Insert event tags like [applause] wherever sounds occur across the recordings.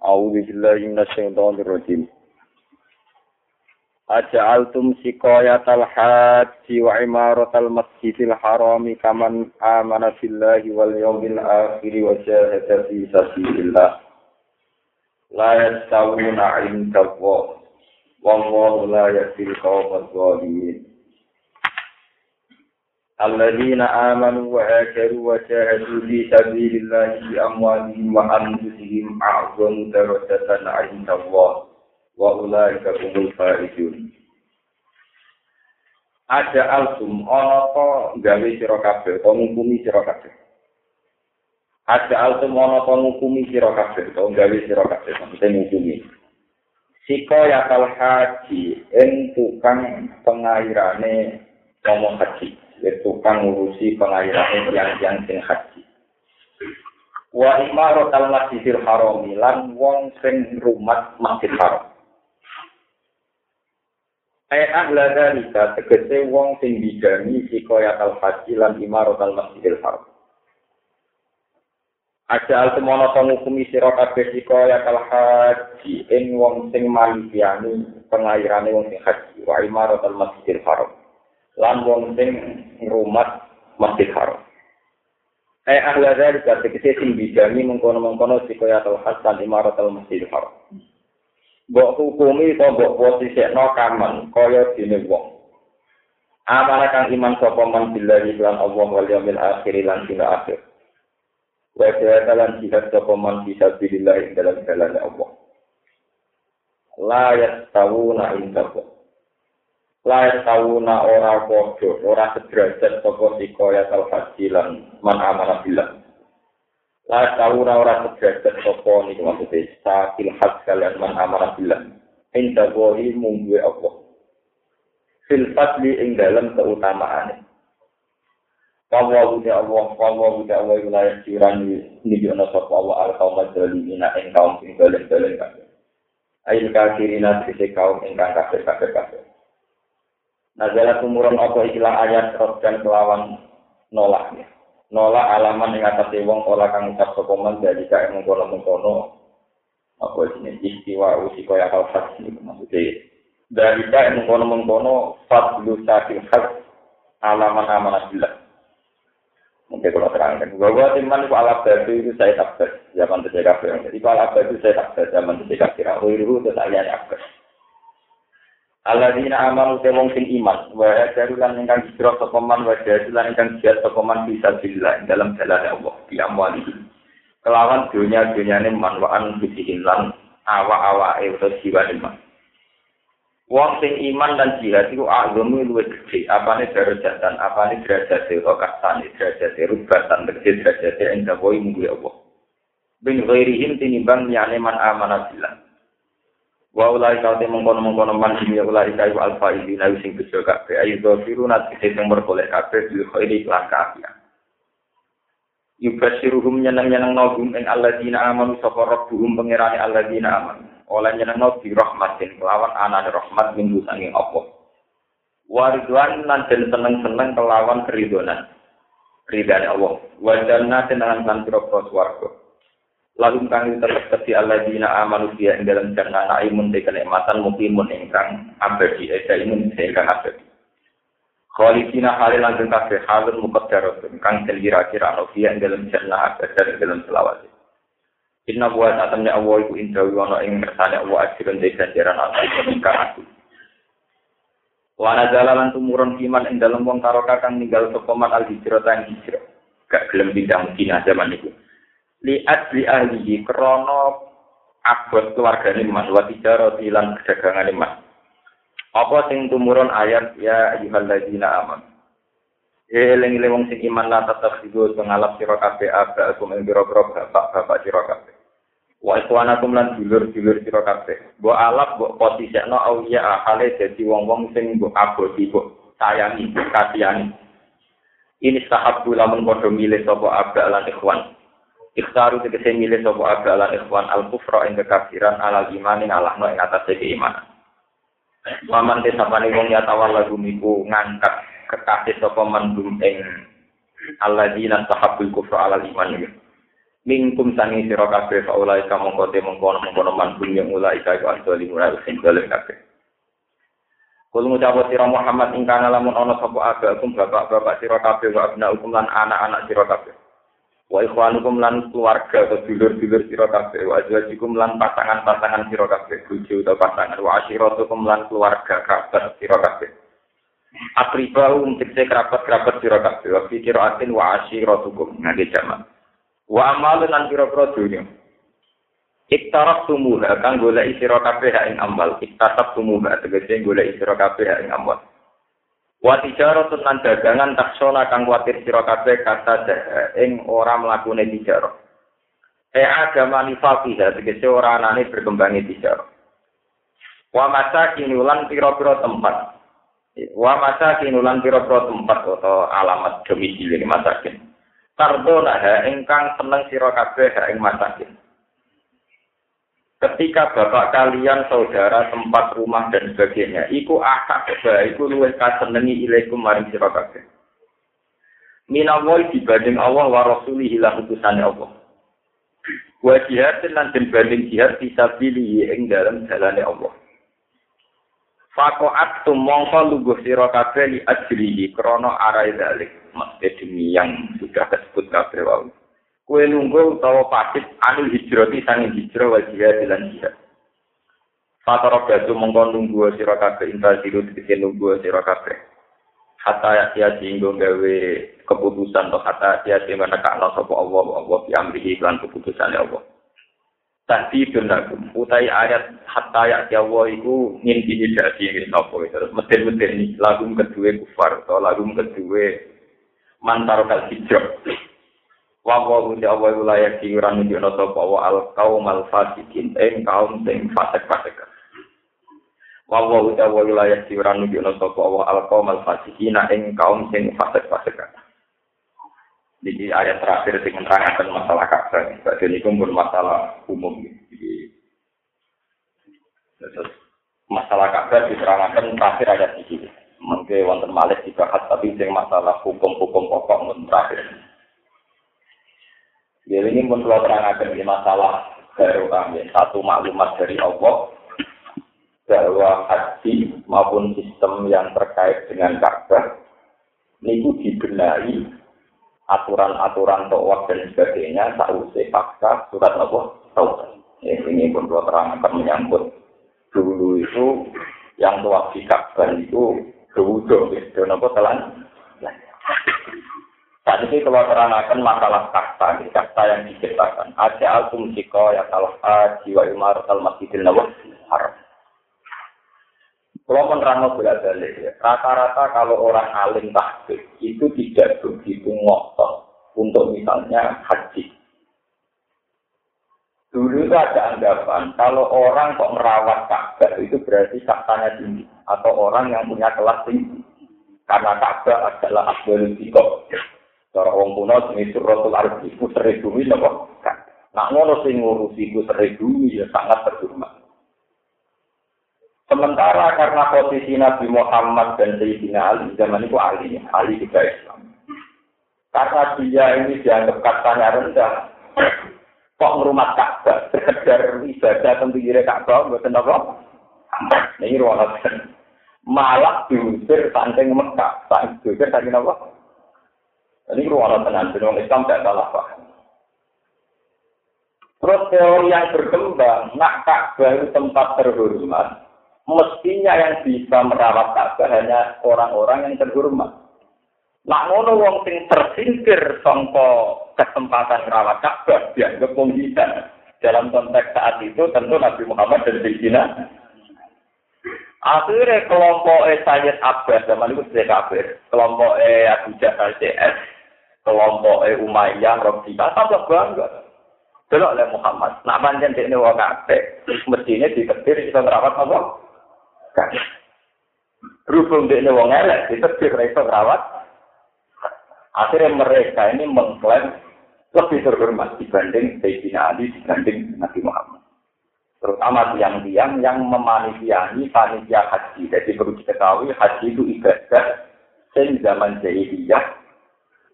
A'udzu billahi minasyaitonir rajim. Aja'altum siqayatal haji wa imaratal masjidil harami kaman amana billahi wal yawmil akhir wa jahada fi sabilillah. La yastawuna 'inda Allah. Wallahu la yahdil qawmal zalimin. الذين آمنوا وهاجروا وجاهدوا في سبيل الله بأموالهم وأنفسهم أعظم درجة عند الله وأولئك هم الفائزون Ada alsum, ono to gawe sira kabeh, to ngukumi sira kabeh. Ada alsum ono to ngukumi sira kabeh, to gawe sira kabeh, maksudnya ngukumi. Siko yakal haji, ing tukang pengairane ngomong haji. Tukang ngurusi pengairan yang yang sing haji. Wa imarat al masjidil haram lan wong sing rumah masjid haram. Ai ahla dalika tegese wong sing bidani sikoyat al haji lan imarat al masjidil haram. Aja al temono pengukumi sira kabeh sikoyat al haji ing wong sing malikiani pengairane wong sing haji wa imarat al masjidil haram. Lan wong sing ngrumat Masjid Haram. Eh ahli dari kata kita sing bijani mengkono-mengkono si kaya tau hasan imarat al Masjid Haram. Bok hukumi to bok posisi no kaman kaya dene wong. Amana iman sapa man billahi lan Allah wal yaumil akhir lan dina akhir. Wa ta'ala lan jihad sapa man bisa billah ing dalam jalan Allah. La yastawuna inda lair tauna ora podo ora sederajat saka sika ya tal fadilan man amana billah. Lair tauna ora sederajat saka niku maksude sakil hakal man amana billah. Inta wahi mungwe Allah. Fil fadli ing dalem keutamaane. Kawwa wudi Allah, kawwa wudi Allah yu layak jiran yu Nidhi ono sopwa Allah al-kawm adzali ing kaum sing dolem dolem kakir Ayin kakir ina sisi kaum ing kakir kakir kakir Nazalat umurun apa ikilah ayat dan kelawan nolaknya. Nolak alaman yang atas wong pola kang ucap sokoman dari kaya mengkono mengkono apa ini istiwa usi kaya kal hak ini maksudnya dari kaya mengkono mengkono fadlu sakil hak alaman amanah bilang. Mungkin kalau terangkan, bahwa teman itu alat batu itu saya takbir zaman terjadi Itu alat batu saya takbir zaman terjadi kafir. Aku itu saya takbir. Alladzina amanu te wong sing iman wa hajaru lan ingkang hijrah sapa man wa hajaru lan ingkang jihad sapa man bisa billah dalam jalan Allah di amwali kelawan dunia dunyane man wa an lan awa-awa e utawa jiwa man Wong sing iman dan jihad itu agama luwih gede, apane darajatan, apane derajat utawa kastane, derajat rubatan, derajat derajat ing dawuh Allah. Bin ghairihim tinimbang liyane man amana billah. Wa ulai kau te mengkono mengkono man sing ya ulai kai alfa ini nabi sing bejo kabeh. Ayo do firu nat sing berkolek kabeh di khairi lan kafir yubasiruhum nyeneng nyeneng nogum ing alladzina amanu sapa rabbuhum pangerane alladzina amanu. Oleh nyeneng nobi rahmatin kelawan anak rahmat minggu sange apa waridwan lan den seneng seneng kelawan keridonan. Ridane Allah. Wa jannatin lan kan swarga lalu kang tetep di alladzina amanu dia ing dalam jannah naimun de kenikmatan mukimun ingkang abadi eda imun ingkang abadi. Khalifina halil langgeng kabeh halun muqaddaratun kang kira-kira ana dia ing dalam jannah abadi ing dalam selawat Inna buat atamnya Allah iku indah wana ing kersane Allah ajrun de ganjaran ana ingkang aku Wana jalalan tumurun iman ing dalam wong taroka kang ninggal sokoman al hijrah tang hijrah. Gak gelem pindah zaman itu liat li ahlihi krono abot keluargane mas wa tijaro ilan perdagangan mas apa sing tumurun ayat ya ayyuhalladzina aman Eling eling wong sing iman la tetep sigo pengalap sira kabeh aku ing biro-biro bapak-bapak sira kabeh. Wa ikhwanakum lan dulur-dulur sira kabeh. Mbok alap mbok posisekno auliya ahale dadi wong-wong sing mbok aboti mbok sayangi kasihani. Ini sahabu lamun padha milih sapa aba lan ikhwan. Ikhtaru tegese milih sapa aga lan ikhwan al kufra ing kekafiran alal iman ing Allah ing atas keimanan. Waman te sapane wong ya tawal lagu niku ngangkat kekasih sapa man ing alladzina sahabul kufra alal iman. Mingkum sangi sira kabeh faulai kamu kote mengkono mengkono man dunya mulai ka iku asali mulai sing dalem kabeh. Kul ngucap sira Muhammad ing kana lamun ana sapa agakum bapak-bapak sira kabeh wa abnaukum lan anak-anak sira kabeh. Wa ikhwanukum lan keluarga atau dulur-dulur sira kabeh wa azwajikum lan pasangan-pasangan sira kabeh bojo atau pasangan wa asyiratukum lan keluarga kerabat sira kabeh. Akribau tegese kerabat-kerabat sira kabeh wa fikiratin wa asyiratukum ngene jamak. Wa amal lan pira-pira dunya. Iktaraf tumuha kang golek sira kabeh ing amal. Iktasab tumuha tegese golek sira kabeh ing amal. Wa tijaratun lan dagangan taksona kang kuatir sira kabeh kata ing ora mlakune tijarah. E agama nifaqih tegese ora anane berkembangi tijarah. Wa masa kinulan pira-pira tempat. Wa masa kinulan pira-pira tempat atau alamat domisili masakin. Tardona ingkang seneng sira kabeh ing masakin. Ketika bapak kalian, saudara, tempat rumah dan sebagainya, iku akak keba, iku luwes kasenengi ilaikum maring sira kabeh. Minawai dibanding Allah wa rasulihi lan utusane Allah. Wa jihad lan dibanding jihad bisa pilih ing dalam jalane Allah. Fakoat tumongko luguh sira kabeh li ajrihi krana arai dalik demi yang sudah disebut kabeh wau. Kue nunggu utawa pasif anu hijrati sanging hijrah wal jihad lan jihad. Fatara batu mongko nunggu sira kabeh intasiru dikene nunggu sira kabeh. Hatta ya singgo gawe keputusan atau hatta ya sing menekakno sapa Allah Allah bi amrihi lan keputusane Allah. Tadi benar, utai ayat hatta ya Allah itu ngin dihidati ngin apa terus nih lagu kedua kufar atau lagu kedua mantar kal hijrah. Wa wa uti Allah wilayah kiran nuju sapa wa al kaum al fasikin ing kaum sing fasik-fasik. Wa wa uti Allah wilayah kiran nuju sapa wa al kaum al fasikin ing kaum sing fasik-fasik. Jadi ayat terakhir sing menerangkan masalah Ka'bah. Berarti ini pun masalah umum. Jadi, masalah Ka'bah diterangkan terakhir ayat ini. mungkin wonten malih dibahas tapi sing masalah hukum-hukum pokok mun terakhir. Jadi ini pun kalau terangkan di masalah baru kami satu maklumat dari Allah bahwa haji maupun sistem yang terkait dengan Ka'bah itu dibenahi aturan-aturan tawaf dan sebagainya sausai pasca surat Allah tawaf. Ya, ini pun kalau terangkan menyangkut dulu itu yang tawaf di Ka'bah itu Kewudo, itu nopo telan. Saat ini kalau terangkan masalah kasta, kasta yang diciptakan. Ada altum jika ya salah jiwa imar al masjidil nawawi haram. Kalau menerang bolak balik ya, rata-rata kalau orang alim tahbib itu tidak begitu ngotot untuk misalnya haji. Dulu itu ada anggapan kalau orang kok merawat Ka'bah itu berarti saktanya tinggi atau orang yang punya kelas tinggi. Karena Ka'bah adalah tikok. Cara wong kuno jenis suratul arti itu seribu nopo. Nak ngono sing ngurusi itu seribu ya sangat terhormat. Sementara karena posisi Nabi Muhammad dan Sayyidina Ali zaman itu Ali, Ali juga Islam. Karena dia ini dianggap katanya rendah, kok ngerumat Ka'bah, sekedar ibadah tentu kira Ka'bah, buatan apa? Ini ruangan malah diusir saking Mekah, saking diusir saking apa? Ini ruangan tenan, orang Islam tidak salah pak. Terus teori yang berkembang, nak Ka'bah itu tempat terhormat, mestinya yang bisa merawat Ka'bah hanya orang-orang yang terhormat. Nak ngono wong sing tersingkir sangka kesempatan rawat Ka'bah dianggap wong bisa. Dalam konteks saat itu tentu Nabi Muhammad dan Sayyidina Akhirnya kelompok Sayyid Abbas zaman itu sudah kafir. Kelompok Abu Jahal CS, kelompok Umayyah, Rabbika, tambah bangga. Delok oleh Muhammad. Nak panjang di ini wong kafe, mestinya diketir kita merawat apa? Berhubung di ini wong elek, diketir kita merawat Akhirnya mereka ini mengklaim lebih terhormat dibanding Sayyidina Ali dibanding Nabi Muhammad. Terutama tiang-tiang yang memanitiani panitia haji. Jadi perlu diketahui haji itu ibadah sing zaman jahiliyah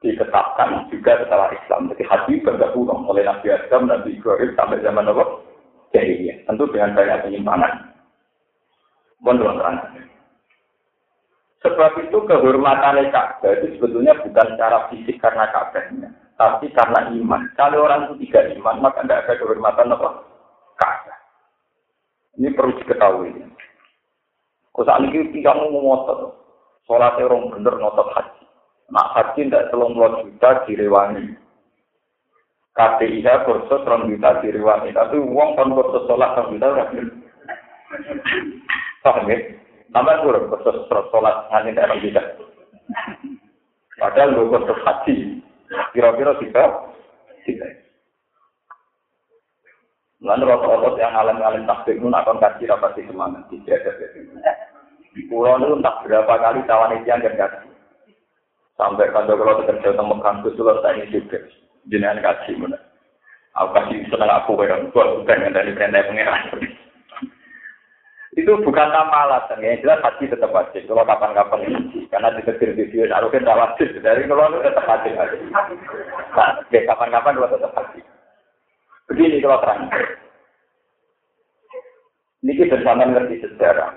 ditetapkan juga setelah Islam. Jadi haji bergabung oleh Nabi Adam, Nabi Ibrahim sampai zaman apa? Jahiliyah. Tentu dengan banyak penyimpangan. Mohon Sebab itu kehormatan Ka'bah itu sebetulnya bukan secara fisik karena Ka'bahnya, tapi karena iman. Kalau orang itu tidak iman, maka tidak ada kehormatan apa? Ka'bah. Ini perlu diketahui. Kau saat ini tidak mau ngotot. Sholat orang bener ngotot haji. Nah haji tidak selong juta direwangi. KPIH kursus orang juta direwangi. Tapi uang kan kursus sholat orang juta Paham ya? Tambah kurang kursus sholat hanya orang juta. Padahal lu kursus haji. Kira-kira tiga. Tiga. Lalu rata-rata yang alim-alim takbir itu akan kasih rapati semangat. Tidak ada. Pulau itu entah berapa kali tawan itu yang kasih. Sampai kalau kalau kerja sama kampus itu saya ini juga. Jenengan kasih mana. Aku kasih senang aku bayar. Buat bukan dari perintah pengeran. Itu bukan tanpa alasan ya. Jelas hati tetap wajib. Kalau kapan-kapan ini. Karena di setir video. Aku kan tidak wajib. Dari kalau tetap wajib. Nah, kapan-kapan kalau tetap wajib. Begini kalau terang. Ini bersama ngerti sejarah.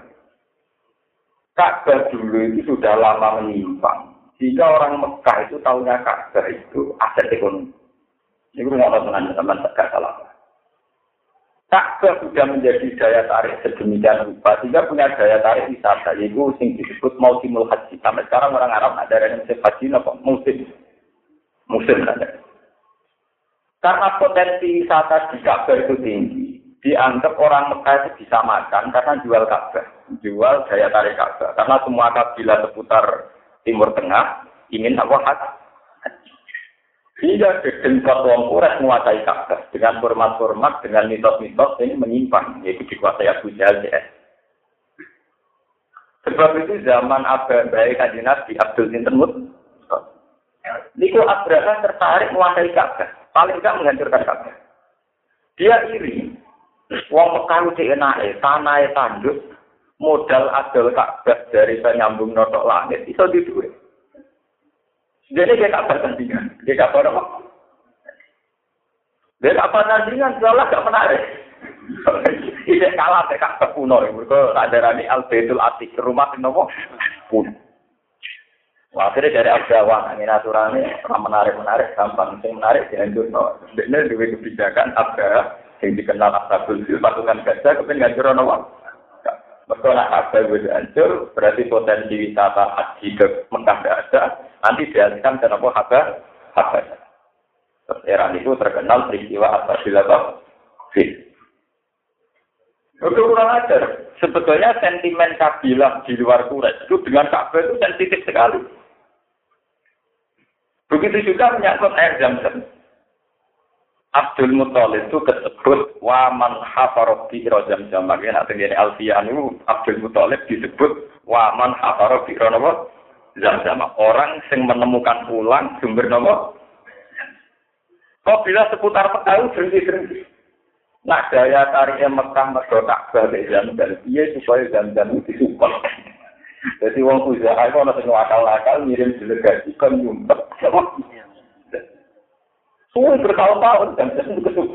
Ka'bah dulu itu sudah lama menyimpang. Jika orang Mekah itu tahunya Ka'bah itu aset ekonomi. Ini gue nggak tahu teman-teman gak salah. Ka'bah sudah menjadi daya tarik sedemikian rupa sehingga punya daya tarik wisata yaitu sing disebut musimul haji. Sampai sekarang orang Arab ada yang musim haji apa musim musim ada. Karena potensi wisata di Ka'bah itu tinggi, dianggap orang Mekah itu bisa makan karena jual Ka'bah, jual daya tarik Ka'bah. Karena semua kabilah seputar Timur Tengah ingin apa hak. Sehingga gegengkot wong Quraisy menguasai Ka'bah dengan format-format, dengan mitos-mitos ini menyimpang, yaitu dikuasai Abu Jahal. Sebab itu zaman Abah Baik Kajian Nabi Abdul Sintenmut, Niku Abraha tertarik menguasai Ka'bah paling tidak menghancurkan Ka'bah. Dia iri. Wong Mekah itu enak, tanah tanduk, modal adol Ka'bah dari penyambung notok langit, di duit. Jadi dia Ka'bah tandingan. Dia Ka'bah apa? Dia Ka'bah tandingan, salah gak menarik. [laughs] Ini kalah deh Ka'bah kuno. Mereka tak ada Al-Baitul Atik, rumah nopo. Wah, akhirnya dari Abdawan, ini aturannya menarik-menarik, gampang. Yang menarik dihancur. Ini juga kebijakan Abda yang dikenal Ashabul Fil, pasukan gajah, kemudian ngancur no. Mereka nak Abda itu hancur, berarti potensi wisata haji ke Mekah tidak ada. Nanti dialihkan ke apa? Terus era itu terkenal peristiwa Ashabul Fil. Itu kurang ajar. Sebetulnya sentimen kabilah di luar Quraisy itu dengan Ka'bah itu sensitif sekali. Begitu juga menyangkut air zam-zam. Abdul Muthalib itu disebut waman hafaroh bi zam zam. Makanya nanti dari Alfian itu Abdul Muthalib disebut waman hafaroh bi zam zam. Orang yang menemukan ulang sumber nopo. Kok bila seputar pekau berhenti-berhenti. Nah daya tariknya Mekah mergo Ka'bah zam zam. Iya supaya zam zam itu disupport. Jadi wong usaha itu ana sing akal-akal ngirim delegasi kan. Suwe bertahun-tahun dan itu.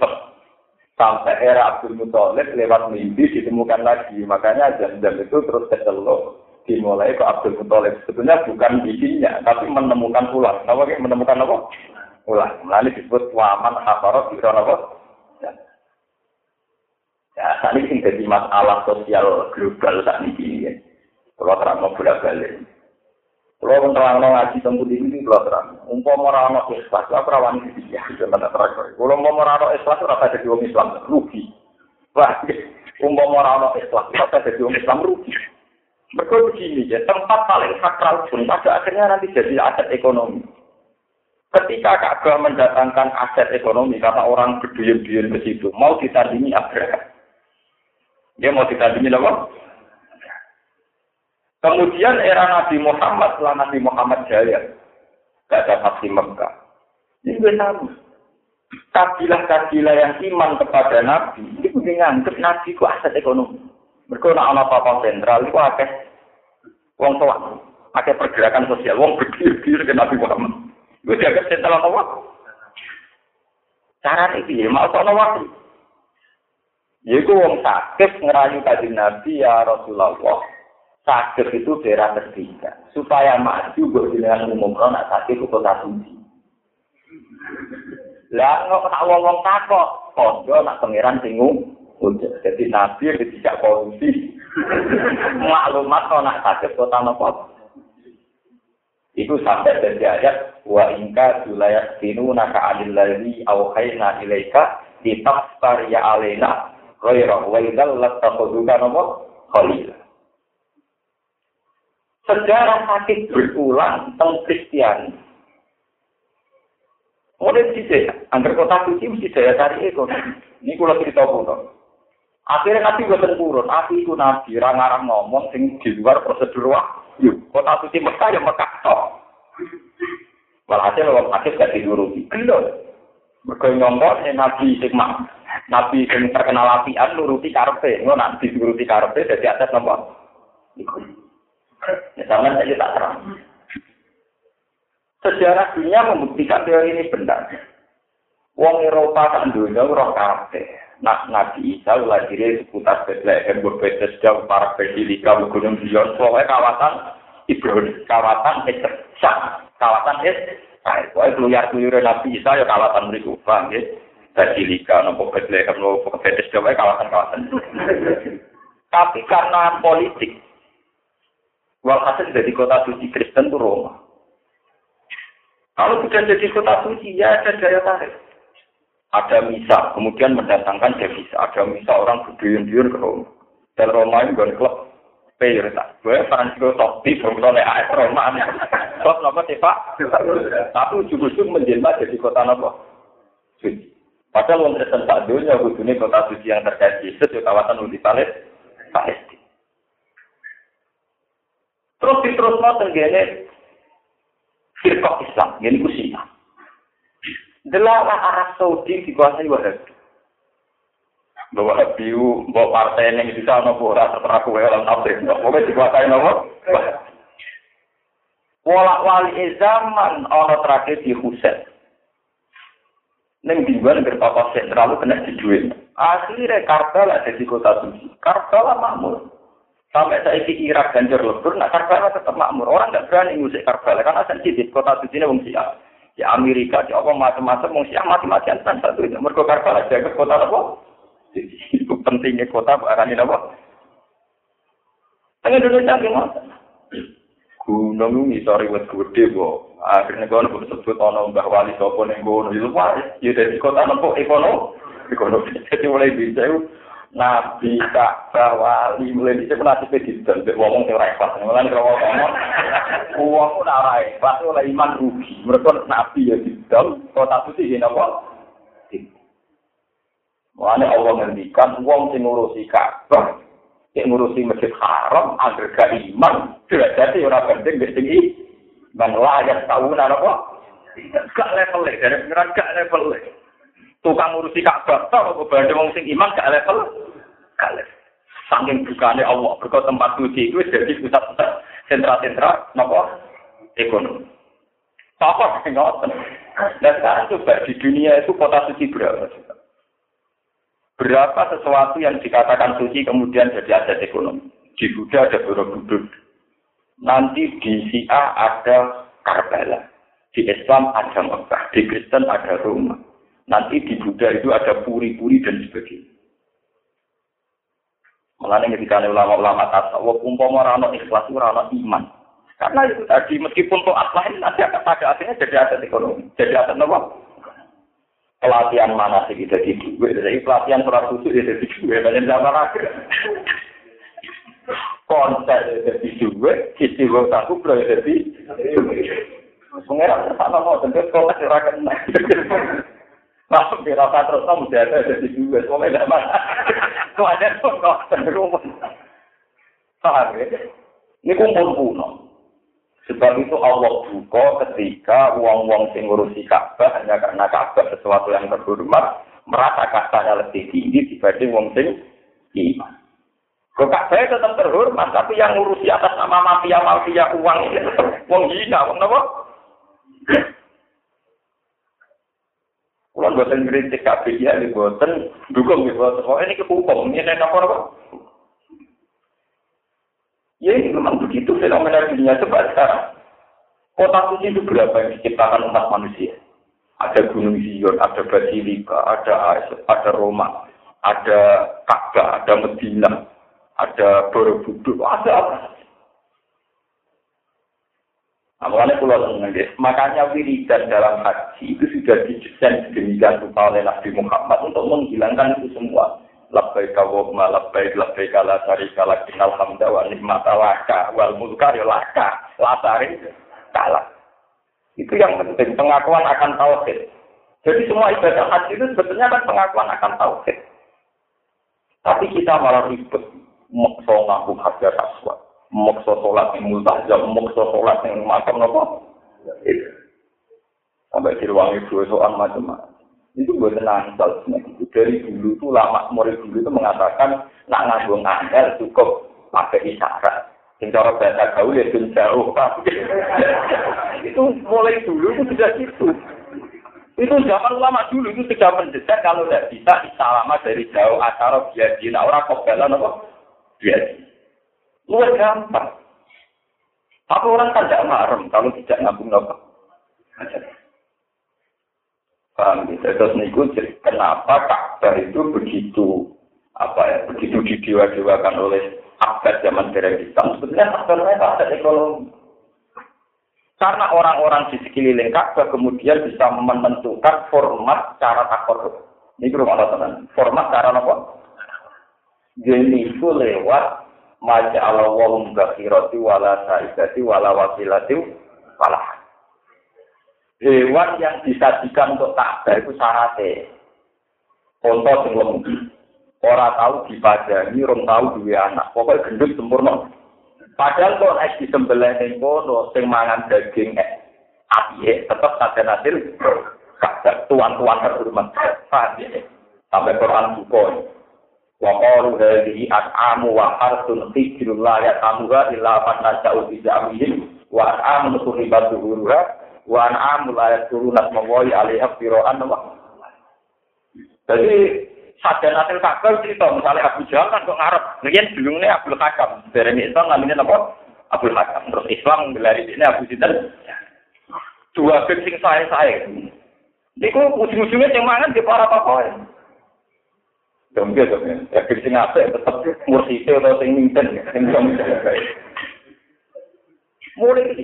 Sampai era Abdul Muthalib lewat mimpi ditemukan lagi. Makanya jam-jam itu terus kecelok. Dimulai ke Abdul Muthalib. Sebetulnya bukan bikinnya, tapi menemukan ulang. Apa menemukan apa? Ulang. Melalui disebut waman hafarot di apa? Ya, saat ini jadi masalah sosial global saat ini. Ya. Kalau terang mau bolak balik. Kalau terang ngaji tempat ini, kalau terang. Umpam orang mau ikhlas, apa rawan ini ya? Jangan terang. Kalau mau orang ikhlas, apa jadi orang Islam rugi. Wah, umpam orang mau ikhlas, apa jadi orang Islam rugi. Mereka begini ya, tempat paling sakral pun pada akhirnya nanti jadi aset ekonomi. Ketika Ka'bah mendatangkan aset ekonomi karena orang berduyun-duyun ke situ, mau ditandingi Abraham. Dia mau ditandingi apa? Kemudian era Nabi Muhammad setelah Nabi Muhammad jaya, ada pasti Mekah. Ini benar. Kabilah-kabilah yang iman kepada Nabi, itu menganggap Nabi itu aset ekonomi. Mereka nak anak apa sentral, itu akeh wong tua, akeh pergerakan sosial, wong berdiri ke Nabi Muhammad. Gue jaga setelah apa? Cara ini, mau sono waktu. Yaitu wong sakit ngerayu kaji Nabi ya Rasulullah. Sakit itu daerah ketiga. Supaya maju buat dengan umum kalau nak sakit itu kota suci. Lah nggak tak wong wong takok, kondo nak pangeran bingung. Jadi Nabi tidak korupsi. [laughs] Maklumat kalau nak sakit kota nopo. Itu sampai dari ayat wa ingka julayat sinu naka adillahi awhayna ilaika ditafsar ya alena ghairah wa idal latakhuduka nopo khalila. Sejarah sakit berulang tentang Kristiani. Mulai sih, angker kota suci mesti daya tarik itu. Ini kalau cerita pun. Akhirnya nabi gue turun, nabi itu nabi, orang-orang ngomong sing di luar prosedur wah. Yuk, kota suci Mekah ya Mekah toh. Walhasil wong hadis gak dinuruti. Gendol. Mergo nyongko nabi sing nabi sing terkenal apian nuruti karepe. Ngono nak dituruti karepe dadi atas? Iku. Ya sampean saja tak terang. Sejarah dunia membuktikan teori ini benar. Wong Eropa kan dunia roh kabeh. Nah, Nabi Isa lahirnya seputar Bethlehem, jauh para Basilika, Gunung Zion, pokoknya kawasan Ibrahim, kawasan Israel, kawasan Israel. Pokoknya keluyar-keluyar Nabi Isa ya kawasan mereka, paham ya? Basilika, nopo Bethlehem, nopo pokoknya kawasan-kawasan. Tapi karena politik, walhasil jadi kota suci Kristen itu Roma. Kalau sudah jadi kota suci, ya ada daya tarik ada misa, kemudian mendatangkan devisa. Ada misa orang berduyun-duyun ke Roma. Dan Roma itu bukan klub player tak. Gue Francisco Totti, kemudian AS Roma. Klub sih Pak? Tapi ujung-ujung menjelma jadi kota apa? Suci. Padahal wong Kristen tak dunia kudune kota suci yang terkait Yesus di kawasan Udi Palestina. Terus diterus mau tenggene firqah Islam, ini kusiah. Delalah Arab Saudi dikuasai Wahabi. Bahwa Wahabi bawa partai yang di sana ora tertera kue orang nafsu. Pokoknya dikuasai nopo. Walak wali zaman ono tragedi Husain. Neng dibuat berpapa sentral kena dijual. Akhirnya Karbala jadi kota suci. Karbala makmur. Sampai saya Irak ganjur lebur, nah Karbala tetap makmur. Orang nggak berani ngusik Karbala karena sensitif kota suci ini wong siap di Amerika, di apa macam-macam, mau siap mati-matian kan satu itu. Mereka Karbala jaga kota apa? Itu pentingnya kota ini apa? Tengah Indonesia gimana? Gunung ini sorry buat gede, bu. Akhirnya gue nunggu sebut ono Mbah Wali Sopo neng gunung itu wah, ya dari kota nopo ekonomi, ekonomi. Jadi mulai bisa Nabi Ka'bah wali mulai dhisik nasibe didol mbek wong sing ora ikhlas. Mulane kalau ngomong wong ora ora ikhlas oleh iman rugi. Mereka nabi ya didol kota suci ya napa? Mulane Allah ngendikan wong sing ngurusi Ka'bah sing ngurusi Masjid Haram agar gak iman derajate ora penting mbek sing ban layak tahu napa? Gak level dari pengiran gak level tukang ngurusi Ka'bah tok kok bandhe wong sing iman gak level kalih. Saking bukane Allah, berkau tempat suci itu jadi pusat-pusat sentra-sentra nopo ekonomi. Apa ngoten? Dan sekarang coba di dunia itu kota suci berapa? Berapa sesuatu yang dikatakan suci kemudian jadi aset ekonomi? Di Buddha ada Borobudur. Nanti di Syiah ada Karbala. Di Islam ada Mekah. Di Kristen ada Roma. Nanti di Buddha itu ada puri-puri dan sebagainya. Mulane ketika ulama-ulama tasawuf umpama ora ana ikhlas ora ana iman. Karena itu tadi meskipun akhlak ini nanti akan pada akhirnya jadi aset ekonomi, jadi aset apa? Pelatihan mana sih kita di duit, jadi pelatihan surat susu jadi duit, dan zaman akhir. Konser jadi duit, istiwa satu bro jadi Pengeran sama mau tentu sekolah sirakan. Di rasa terus kamu jadi dua, tidak mana. Kau ada pun kau cenderung. Paham ya? Ini kumpul kuno. Sebab itu Allah buka ketika uang-uang sing ngurusi Ka'bah hanya karena Ka'bah sesuatu yang terhormat merasa katanya lebih tinggi dibanding wong sing iman. Kok Ka'bah tetap terhormat tapi yang ngurusi atas nama mafia-mafia uang itu [laughs] tetap wong hina, wong apa? Kalau buatan kritik KPI ya, buatan dukung gitu. Oh ini kehukum, ini ada apa apa? Ya ini memang begitu fenomena dunia coba sekarang. Kota suci itu berapa yang diciptakan umat manusia? Ada Gunung Zion, ada Basilika, ada ada Roma, ada Ka'bah, ada Medina, ada Borobudur, ada apa makanya pulau makanya wiridan dalam haji itu sudah didesain sedemikian rupa oleh Nabi Muhammad untuk menghilangkan itu semua. Labbaik Allahumma labbaik labbaik la syarika lak innal hamda wa ni'mata laka wal mulka ya laka la kalah. Itu yang penting pengakuan akan tauhid. Jadi semua ibadah haji itu sebetulnya kan pengakuan akan tauhid. Tapi kita malah ribet maksa ngaku hajar aswad mokso sholat yang multazam, mokso sholat yang makam nopo. Sampai di ruang itu soal macam-macam. Itu buat tenang, itu dari dulu tuh lama murid dulu itu mengatakan nak nganggo ngandel cukup pakai isyarat. Sing cara bahasa gaul ya jauh, [laughs] itu mulai dulu itu sudah gitu. Itu zaman lama dulu itu sudah mendesak kalau tidak bisa isalama dari jauh acara biar di orang kok apa? Biar Luar gampang. Tapi orang kan tidak marem kalau tidak ngambung nopo. Paham gitu. Terus niku kenapa Ka'bah itu begitu apa ya begitu didewa-dewakan oleh abad zaman dereng Islam. Sebetulnya faktornya ada ekonomi. Karena orang-orang di sekeliling Ka'bah kemudian bisa menentukan format cara takor. Ini belum ada Format cara apa? Jadi lewat Maja Allah wahum bakhirati wala saidati wala wasilati wala Hewan yang disajikan untuk takbir itu syaratnya. Contoh yang lembu. Orang tahu dipadani, orang tahu dua anak. Pokoknya gendut sempurna. Padahal kalau es disembelih yang kono, sing mangan daging eh, api tetap saja hasil. Tuan-tuan terhormat. Sampai Quran buku. Wa qalu hadhihi an'amu wa harsun hijrun la yatamuha illa man nasa'u bi zamihim wa an'amu suribat zuhuruha wa an'amu la yasuruna mawai alaiha fira'an wa jadi sadar hasil kakak cerita misalnya Abu Jahal kan kok ngarep mungkin dulunya Abdul Hakam dari Islam namanya apa? Abdul Hakam terus Islam gelari ini Abu Sinten dua geng sing saya saya Niku ujung-ujungnya yang mangan di para pakai. Dong gitu kan. Ya sing apik tetep mursite atau sing minten sing dong. Mulai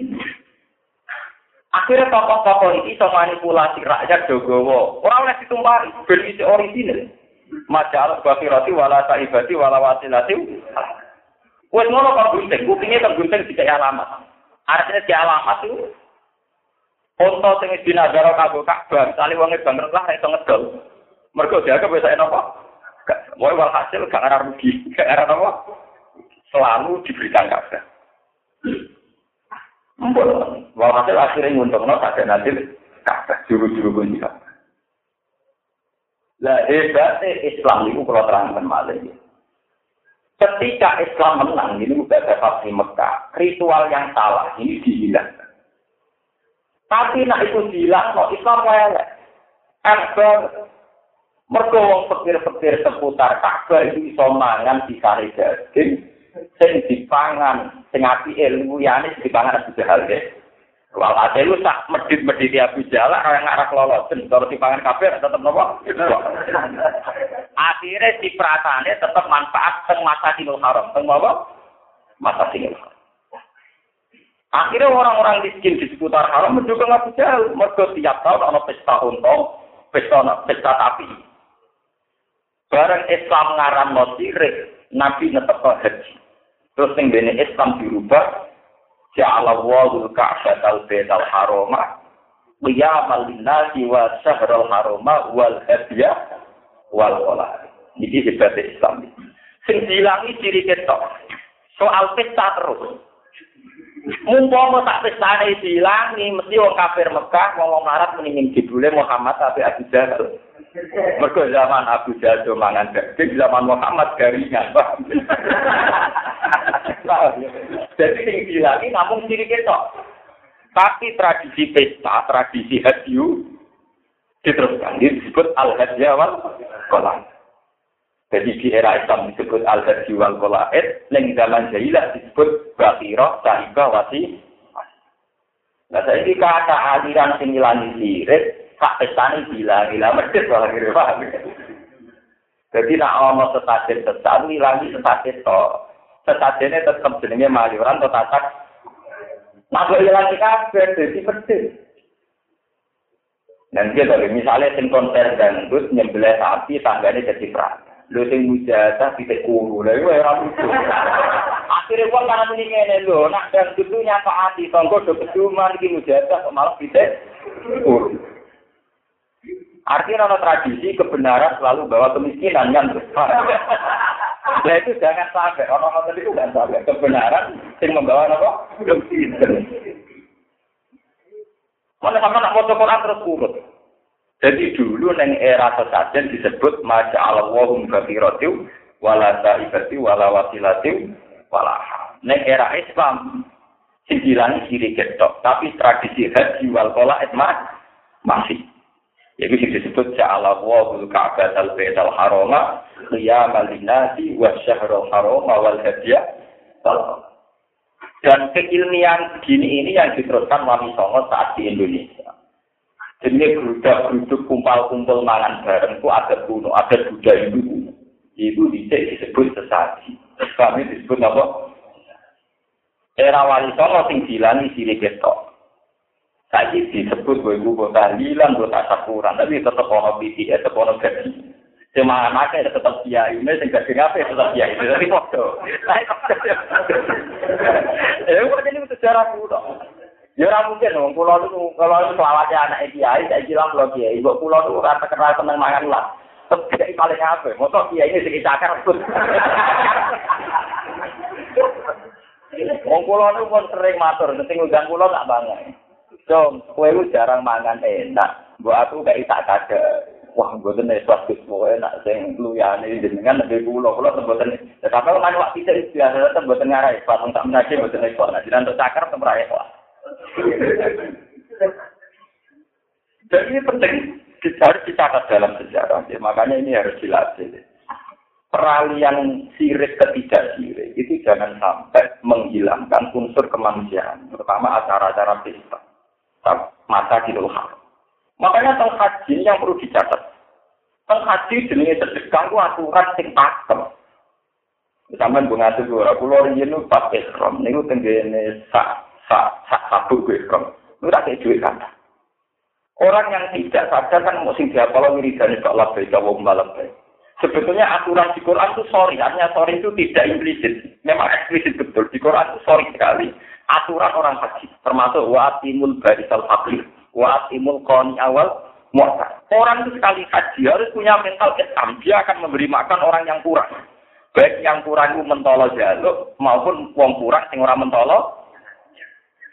Akhirnya tokoh-tokoh ini bisa manipulasi rakyat Jogowo. Orang oleh ditumpari, berisi orisinil. Majalah bakirati wala saibati wala wasilati. Wes ngono kok gunting, kupingnya tak gunting tidak alamat. Artinya di alamat itu Untuk sing dinazaro kanggo Ka'bah, sale wong e banget lah iso ngedol. Mergo dianggap wis enak. Mau walhasil gak ada rugi, gak ada apa. Selalu diberikan kabar. Mpun, walhasil akhirnya nguntung no ada nanti kabar juru-juru pun juga. Lah hebatnya Islam itu kalau terangkan malah Ketika Islam menang, ini udah dapat di Mekah, ritual yang salah ini dihilangkan. Tapi nak itu hilang, no Islam kayak Akbar Mergo wong pikir-pikir seputar Ka'bah itu iso di kari daging sing dipangan sing ilmu yane dipangan Abu Jahal deh. Wal lu sak medit-medit Abu Jahal ora ngarah lolosen kalau dipangan kabeh tetep nopo? Akhirnya si pratane tetep manfaat teng masa tinul haram. Teng apa? Masa tinul haram. Akhirnya orang-orang miskin di seputar haram mendukung Abu Jahal. Mergo tiap tahun ana pesta untung, pesta pesta tapi. Barang Islam ngaram no Nabi netep haji. Terus yang bini Islam dirubah, Ja'ala wa'ul ka'bah al-baital haroma, Qiyamal linnasi wa syahrul haroma wal hadiyah wal kolari. Ini hebat Islam. Sing dihilangi ciri ketok. Soal pesta terus. Mumpama tak pestane dihilangi, mesti wong kafir Mekah ngomong Arab mendingin judulnya Muhammad tapi Abu Jahal. Mergo zaman Abu Jahal mangan daging, zaman Muhammad garingan. Jadi sing dilangi namun ciri ketok. Tapi tradisi pesta, tradisi hadiu, Diteruskan, disebut al-hajjah wal kolak. Jadi di era Islam disebut al-hajjah wal kolak, yang zaman jahilah disebut bakiro, sahibah, wasi. Nah, saya ini kata aliran sing ngilangi sirik, hak pestani gila, gila medit malah kira paham. Jadi nak ono setajen sesat, ngilangi setajen to. Setajennya tetap jenenge mayuran atau tatak. Gue ngilangi kabeh, jadi medit. Dan dia dari misalnya sing konser dangdut nyembelah sapi tangganya jadi perang. Lu sing mujasa tidak kuru, itu era lucu. Akhirnya uang karena ini ngene lho, nak dangdut itu nyapa hati, tonggo do keduma iki mujasa malah tidak kuru. Artinya ada tradisi kebenaran selalu bawa kemiskinan kan. [laughs] Nah itu jangan sampai orang-orang itu kan sampai kebenaran yang membawa apa? Kemiskinan. Mana sama nak foto Quran terus urut. Jadi dulu neng era sesajen disebut maja Allah mubakiratiu wala saibati wala wasilatiu wala Neng era Islam singgilan kiri ketok, tapi tradisi haji wal kola masih. Jadi disebut ja'ala wa ka'bah al bait al harama qiyamal linasi wa syahrul harama wal hadiya dan keilmian begini ini yang diteruskan Wali Songo saat di Indonesia. Jadi gerudak-geruduk kumpal-kumpul mangan bareng itu ada kuno, ada budaya itu. Itu disebut sesaji. Kami disebut apa? Era Wali Songo sing dilani sini ketok. Saya disebut gue gue tahlilan, gue tak sakuran, tapi tetap ono BTS, tetap ono gaji. Cuma anaknya tetap kiai, ini sing gaji apa tetap kiai, tapi foto. Ya, kok ini sejarah kuno. Ya ora mungkin wong kula niku kalau selawate anak kiai saya bilang kula kiai, kula niku ora terkenal seneng mangan lah. Tapi paling apa? Motor kiai ini sing cakar. Wong kula niku pun sering matur, nek ngundang kula tak bangun. Dong, lu jarang mangan enak. Mbok aku gak tak kada. Wah, mboten nek pas wis enak sing luyane jenengan lebih kula, kula mboten. Tetapi kan waktu itu biasa mboten ngarai, pas tak menaji mboten iso. Nah, jenengan cakar temrai kok. Jadi ini penting harus dicatat dalam sejarah. Ya, makanya ini harus dilatih. Peralihan sirik ke tidak sirik itu jangan sampai menghilangkan unsur kemanusiaan, terutama acara-acara pesta, mata di luar. Makanya tentang haji yang perlu dicatat. Tentang haji jenis sedekah aturan sing pakem. Sampai bunga itu, aku lori ini pas ekrom, ini tenggene sak sak sak sabu gue krom. Lu tak duit kan. Orang yang tidak sadar kan mau sing kalau wiridane kok labai kawo malam Sebetulnya aturan di Quran itu sorry, artinya sorry itu tidak implisit. Memang eksplisit betul. Di Quran itu sorry sekali. Aturan orang haji, termasuk wa'atimul barisal fakir, wa'atimul qani awal mu'ta. Orang itu sekali haji harus punya mental Islam. Dia akan memberi makan orang yang kurang. Baik yang kurang itu mentolo jaluk maupun wong kurang sing ora mentolo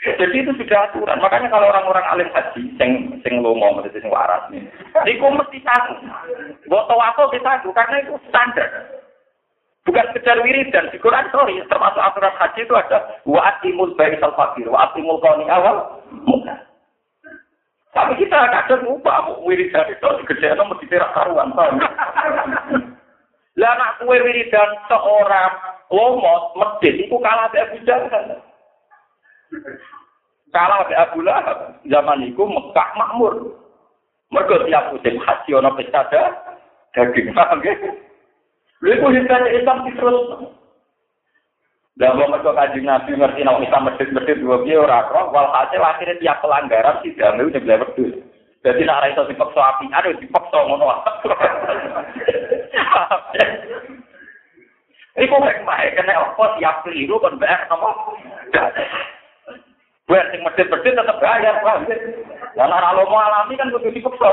jadi itu sudah aturan. Makanya kalau orang-orang alim haji, sing sing lomo, maksudnya sing waras nih, itu mesti satu. Buat apa kita karena itu standar. Bukan sekedar wiridan. Di Quran, sorry, termasuk aturan haji itu ada wa'atimul bayi fakir, wa'atimul koni awal, muka. Tapi kita kadang lupa, wiridan itu gede mesti tidak karuan. [laughs] Lah anak kue wiridan seorang lomo, medit, itu kalah dari Abu Jahal. Kalau ada Abu Lahab, zaman itu Mekah makmur. Mereka tiap musim haji, ada pesta daging. Paham ya? Lalu hidupnya Islam terus. Dan mau mereka kaji Nabi ngerti nama Islam dua biaya orang roh, walhasil akhirnya tiap pelanggaran tidak mau jadi nak raiso dipaksa api, ada dipaksa ngono. [laughs] Iku mek bae kena apa tiap keliru kon bayar nama. Buat sing medit-medit tetap bayar, ya? Dan anak mau alami kan kudu dipaksa.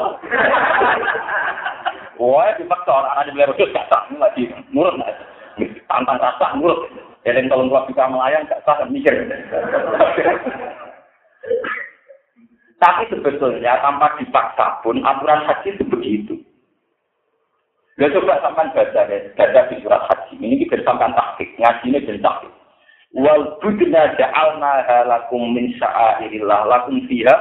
Wah, dipaksa anak di beli gak sah, lagi nurut lah. Tantang rasa nurut. Jadi kalau nggak bisa melayang gak sah mikir. Tapi sebetulnya tanpa dipaksa pun aturan haji itu begitu. Gak coba sampai baca ya, baca di surat haji. Ini kita sampai taktik, ngaji ini jadi taktik wal budna ja'alna lakum min sya'airillah lakum fiha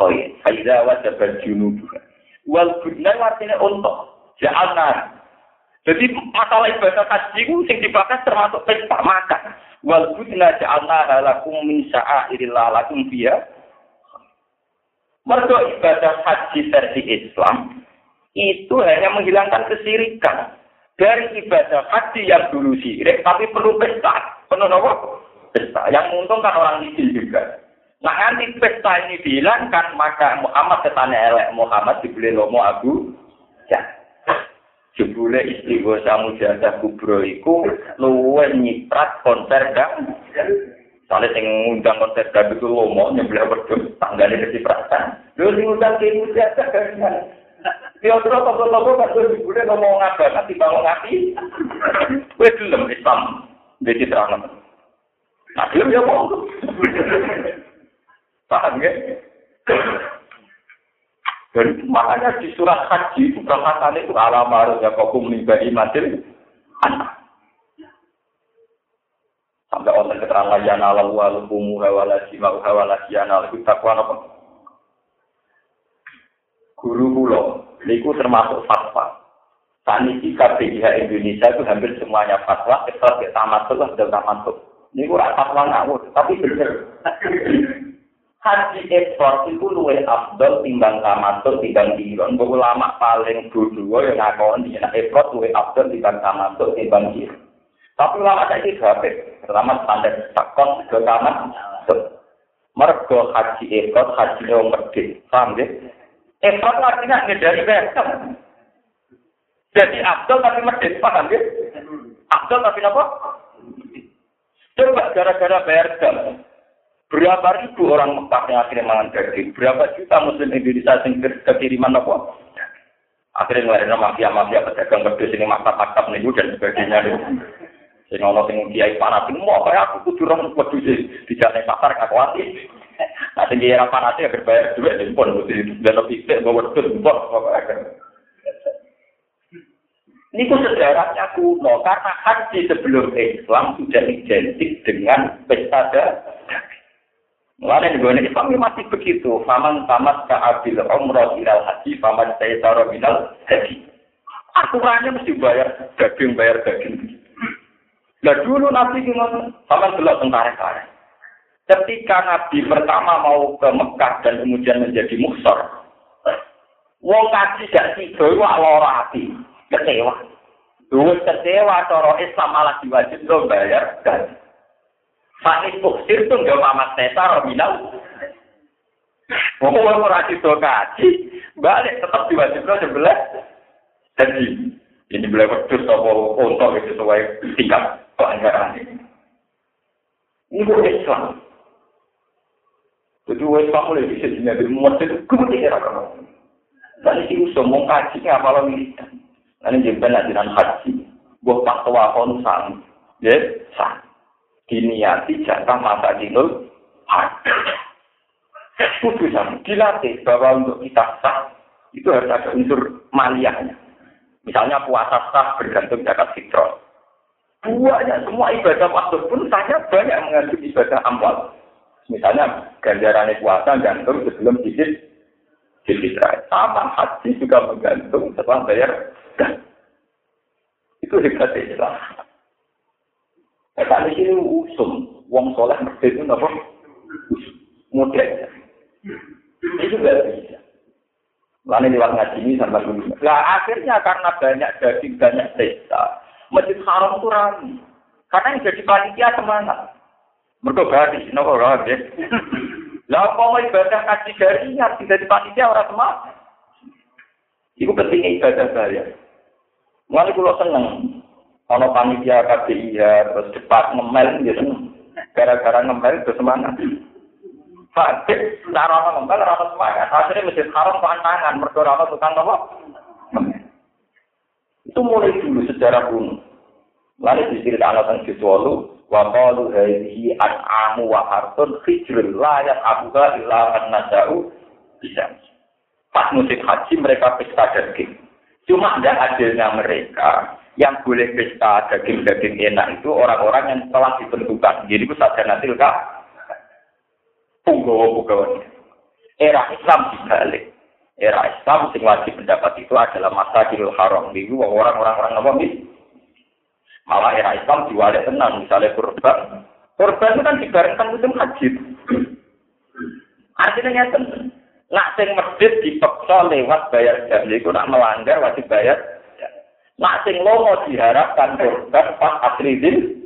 khair fa idza wajaba junubuha Wal budna artinya untuk. Ja'alna. Jadi masalah ibadah haji itu sing dibahas termasuk pesta makan. Wal budna ja'alna halakum min sya'airillah lakum biya. Mergo ibadah haji versi Islam itu hanya menghilangkan kesirikan dari ibadah haji yang dulu sirik tapi perlu pesta. Penuh apa? Pesta. Yang menguntungkan orang miskin juga. Nah nanti pesta ini dihilangkan maka Muhammad ketanya elek Muhammad dibeli lomo Abu. jebule istighosa mujahadah kubro iku luwih nyiprat konser dang soalnya sing ngundang konser dang itu lomo mau nyebelah berdua tanggane ke cipratan lu sing ngundang ke mujahadah kan terus apa tuh? Kok gak tuh? Ngomong apa? Nanti bangun ngapi? Gue dulu Islam, dia citra nggak tuh. Nah, dia. Paham ya? Dan makanya di surat haji itu bahasannya itu alamar ya kokum nimbai matil anak. Sampai orang keterangan ya nalal walu kumu hawalasi mau hawalasi ya nalal itu takwa apa? Guru pulau, itu termasuk fatwa. Tani jika PIH Indonesia itu hampir semuanya fatwa, kecuali tamat tuh dan tamat tuh. Ini kurang fatwa ngawur, tapi benar. Haji ekspor itu luwe abdul timbang tamatut timbang diron. Bahwa lama paling dulu yang ngakon di nak ekspor luwe abdul timbang tamatut timbang diron. Tapi lama saya itu habis. Pertama standar takon ke tamat. Mergo haji ekspor haji yang medit. Paham ya? Ekspor artinya dari besar. Jadi abdul tapi medit. Paham ya? Abdul tapi apa? Coba gara-gara bayar jam. Berapa ribu orang Mekah yang akhirnya mangan daging? Berapa juta muslim Indonesia yang kekiriman apa? Akhirnya ngelarin mafia-mafia pedagang pedus ini maktab-maktab nih dan sebagainya. Sing ono sing kiai panas mau apa ya aku kudu rong wedhus di jalan pasar kakuati. Nah sing kiai panas ya berbayar duit di pon mesti delok pikir bawa wedhus pon Ini ku sejarahnya kuno karena haji sebelum Islam sudah identik dengan pesta Mulai gue Islam masih begitu. Faman tamat ka'abil umroh ilal haji, faman saya taruh minal haji. Aturannya mesti bayar daging, bayar daging. Nah dulu Nabi gimana? Faman belok tentara kare. Ketika Nabi pertama mau ke Mekah dan kemudian menjadi muksor, wong kaji gak tiba, wah lora hati, kecewa. Dulu kecewa, cara Islam malah diwajib lo bayar gaji. Fakih buksir itu nggak mamat tesa rominal. Mau ora itu kaji, balik tetap diwajibkan sebelah. Jadi ini boleh berdua atau untuk itu sesuai tingkat pelanggaran ini. Bukan Islam. Jadi Islam mulai bisa jadi masjid kemudian kamu. Dan ini usul mau kaji apa lagi? Nanti juga nanti haji. Buat fatwa konsan, ya sah diniati jatah masa dinul Kudu sama, dilatih bahwa untuk kita sah itu harus ada unsur maliahnya. Misalnya puasa sah bergantung zakat fitrah. Buahnya semua ibadah waktu pun saya banyak mengandung ibadah amal. Misalnya ganjaran puasa gantung sebelum disit fitrah. Sama haji juga menggantung setelah bayar. Itu hebat Islam. Tapi ini usum, wong soleh mesti itu apa? Mudah. Itu gak bisa. Lalu lewat ngaji ini sama dulu. Nah akhirnya karena banyak daging, banyak pesta, masjid haram itu ramai. Karena yang jadi panitia semangat. Mereka gadis, nopo ya. Lah mau ibadah kasih jarinya, tidak di panitia orang semangat. Itu pentingnya ibadah saya. Mulai kalau seneng, Ono panitia KPIH terus cepat ngemel gitu. Gara-gara ngemel itu semangat. Fakir, cara orang ngemel, orang semangat. Akhirnya masjid haram pantangan, mereka orang tukang apa? Itu mulai dulu sejarah kuno. Lalu diceritakan tentang Jiswalu, wa qalu hadhihi an'amu wa hartun khijrul la yaqabuha illa an-nasa'u bisa. Pas musim haji mereka pesta daging. Cuma ada adilnya mereka yang boleh pesta daging-daging enak itu orang-orang yang telah ditentukan. Jadi itu saja nanti kak punggawa-punggawa. Era Islam dibalik. era Islam sing wajib pendapat itu adalah masa Masjidil Haram. Itu orang-orang orang apa nih? Malah era Islam diwalik tenang, misalnya kurban. Kurban itu kan dibarengkan musim haji. Artinya nyata. Nak sing masjid dipaksa lewat bayar jam itu nak melanggar wajib bayar. Nak sing lomo diharapkan kurban pas asridin.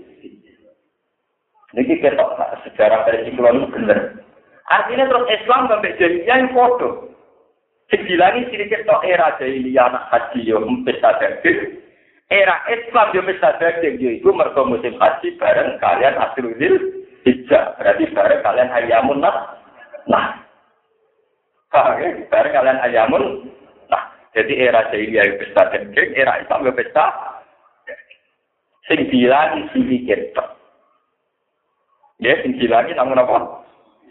Niki ketok sejarah dari Ciklon bener. Artinya terus Islam sampai jadi yang foto. Segilangi sini ketok era jahiliyah anak haji yo pesta daging. Era Islam yo pesta daging yo itu mergo musim haji bareng kalian asridin. Hijab. Berarti bareng kalian hayamun nah. Nah, ya? Bareng kalian ayamun. Jadi era jahiliyah pesta daging, era Islam pesta. Sing bilang sini kita. Ya, sing bilang namun apa?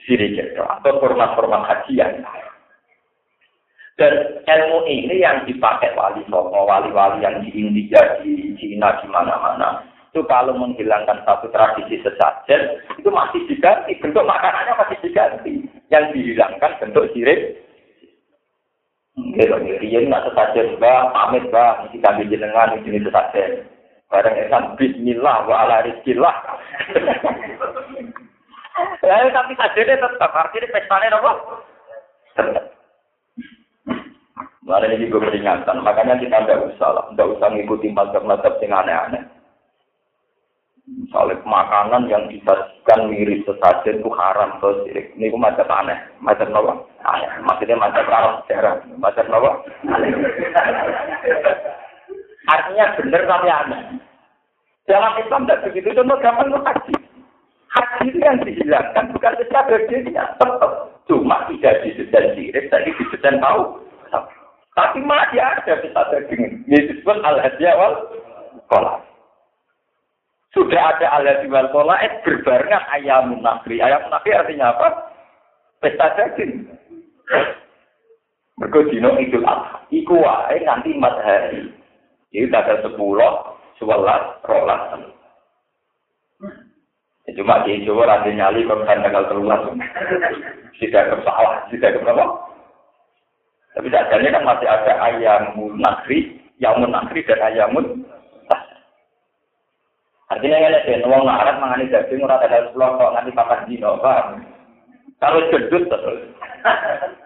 Sini kita. Atau format-format kajian. Dan ilmu ini yang dipakai wali songo, wali-wali yang di India, di Cina, di mana-mana. Itu kalau menghilangkan satu tradisi sesajen, itu masih diganti. Bentuk makanannya masih diganti yang dihilangkan bentuk sirik. Gitu, riyen nak sesajen mbak, pamit mbak, mesti kami jenengan ini jenis sesajen. Bareng esan Bismillah wa ala rizkillah. [laughs] Ya, tapi sajennya tetap artinya pestanya apa? Tetap. Mari ini gue peringatan, makanya kita tidak usah lah, tidak usah ngikuti mazhab-mazhab yang aneh-aneh. Misalnya makanan yang disajikan mirip sesajen itu haram terus ini itu macam aneh, macam apa? Aneh. Maksudnya macam haram sejarah, macam apa? Aneh. Artinya benar tapi aneh. Dalam Islam tidak begitu, contoh gampang itu haji. Haji itu yang dihilangkan bukan secara dirinya, tetap. Cuma tidak disedan sirik, tapi disedan tahu. Tapi masih ada bisa daging. Ini disebut al-hadiah wal kolak. Sudah ada alat jual pola, eh berbarengan ayam nafri. Ayam nafri artinya apa? Pesta daging. Mereka dino itu adha. Iku wae nganti matahari. Itu ada sepuluh, sebelas, rolas. Ya, cuma di Jawa ada nyali kalau kan tanggal terulas. Tidak kesalah, tidak apa. Tapi seadanya kan masih ada ayam nafri, yamun nafri dan ayamun Artinya ya lihat wong larat mangani daging ora ada pulau kok nganti papat dino, paham? Kalau gendut terus. [laughs]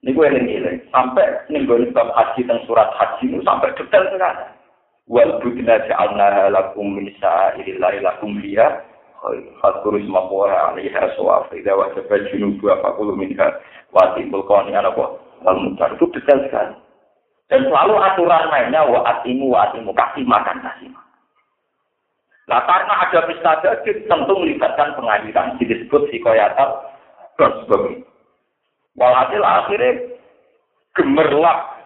Ini gue yang ini, sampai gue bab haji dan surat haji itu sampai detail sekali. Wal budina ja'alna lakum min sa'irillahi lakum liya Fadkuru isma kuwa alaiha suwaf Ida wajibah junubu apakulu minha Wati bulkoni anakwa Wal mutar itu detail sekali. Dan selalu aturan mainnya wa atimu wa atimu kasih makan kasih makan. Nah karena ada pesta daging tentu melibatkan pengadilan disebut psikoyatal dan sebagainya. Walhasil akhirnya gemerlap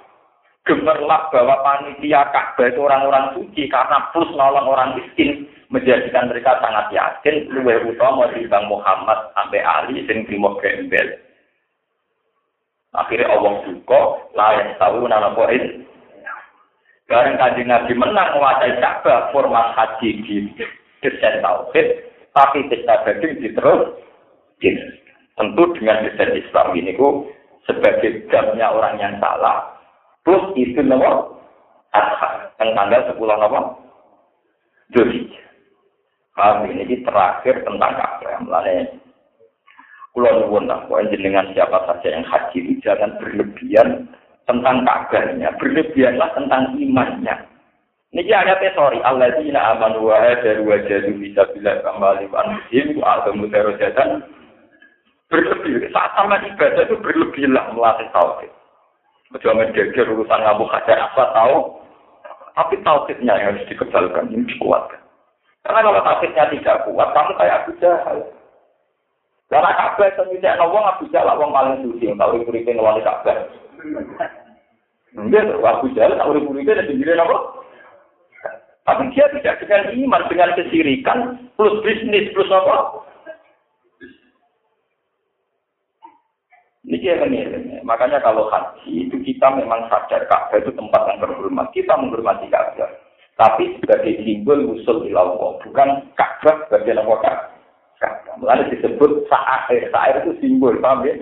gemerlap bahwa panitia Ka'bah itu orang-orang suci karena plus nolong orang miskin menjadikan mereka sangat yakin luwe utama Bang Muhammad sampai Ali sing trimo gembel. Akhirnya Allah buka, layak tahu nama poin Bareng kanjeng Nabi menang menguasai Ka'bah format haji di desain tauhid, tapi pesta daging diterus. Tentu dengan desain Islam ini ku sebagai jamnya orang yang salah. Plus itu nomor adha yang tanggal sepuluh nomor Juli. Kami ini terakhir tentang Ka'bah. Mulanya Kulo nuwun lah, dengan siapa saja yang haji itu jangan berlebihan tentang kabarnya, berlebihanlah tentang imannya. Niki ayatnya sorry, Allah tina aman wa hajar wa jadu bisa bila kembali anfusim wa adamu darajatan berlebih. Saat sama ibadah itu berlebihlah melatih tauhid. Jangan geger urusan ngabu hajar apa tahu, tapi tauhidnya yang harus dikembalikan, ini dikuatkan. Karena kalau tauhidnya tidak kuat, kamu kayak Abu Jahal. Karena kabeh semisal wong Abu Jahal wong paling suci, kalau ikut-ikut wali kabeh. Mungkin waktu jalan, tak urip-uripnya dan sendiri apa? Tapi dia tidak dengan iman, dengan kesirikan, plus bisnis, plus apa? Ini yang ini. Makanya kalau haji itu kita memang sadar Ka'bah itu tempat yang terhormat. Kita menghormati Ka'bah. Tapi sebagai simbol usul ilallah. Bukan Ka'bah sebagai apa Ka'bah. Mulai disebut sa'air. Sa'air itu simbol, paham ya?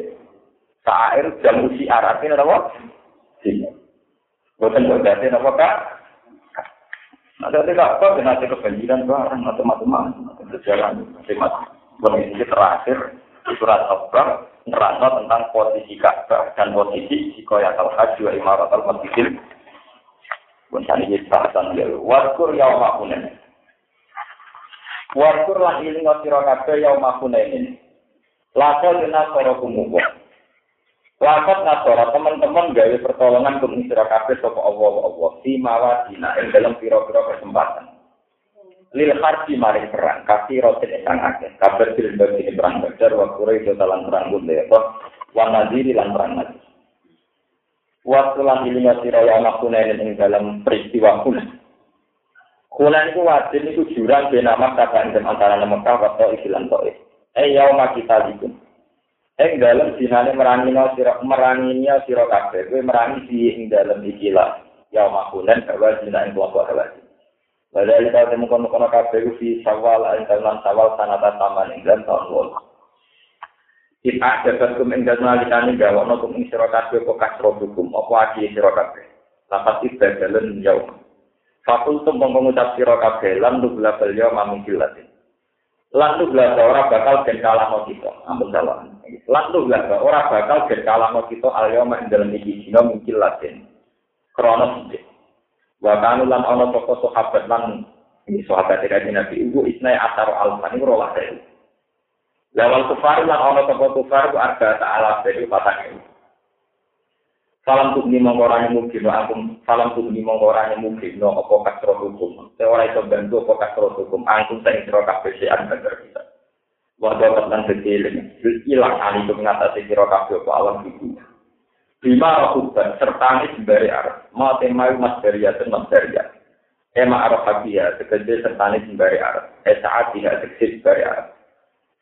Sa'ir jamu siar artinya apa? Sinar. Bukan berarti apa kak? Ada tidak apa dengan ada kebanjiran barang atau macam-macam. Berjalan lewat kondisi terakhir. Surat Al-Baqarah tentang posisi Ka'bah dan posisi Sikoya Al-Hajj wa Imarat Al-Masjidil pun tadi kita bahasan ya. Wakur yaumakunen wakur lah ini ngasih rakyat yaumakunen ini lakal dina sorokumukuh Lakal nasara teman-teman gawe pertolongan untuk sira kabeh sapa Allah Allah. Di mawadina ing dalam pira-pira kesempatan. lil harbi maring perang kasih rotin ingkang akeh. Kabar bil bagi perang badar wa do dalan perang bunde apa wa nadiri lan perang nabi waktu lan ilinga sira ya makuna ing dalam peristiwa kula kula niku wajib niku jurang ben nama kata antara Mekah wa Taif lan Taif. Eh yauma kita dikun ing merangi dinane sirok merangi meranginya sirok kafe gue merangi si ing dalam ikilah ya makunan bahwa dina ing kelompok hawa Wadah kita temu kono kono gue si sawal ing dalam sawal tanah taman ing dalam tahun wol. Kita dapat kum ing dalam alikane gawono kum ing sirok kafe kok kasro hukum apa aki sira kabeh. Lapat ibadalun yaum. Fakultum mengucap sira kabeh lan nubla beliau mamungkilatin mamungkil latin. Lan lu belabel ora bakal den kalahno kita. Ampun salah. Lan lu belabel ora bakal den kalahno kita alyoma ing dalam iki dina mungkil latin. Kronos Wa kanu lan ana toko sahabat lan ini sahabat dari Nabi Ibu isnai asar alfan ini rolah dari. Lawal kufar lan ana toko kufar ku arba ta'ala dari patah ini. Salam tuh nih mongko orang yang mungkin, aku salam tuh nih mongko orang mungkin, no opo kasro hukum. Saya itu bantu opo kasro hukum, angkut saya kira kafe si antar kita. Wadah tentang kecilin, hilang kali itu mengatasi kira kafe opo alam itu. Lima rokuban serta ini sembari arah, mau temai mas dari dan mas dari Ema arah habiya, sekejil serta ini sembari arah, eh, esaat tidak seksis sembari arah.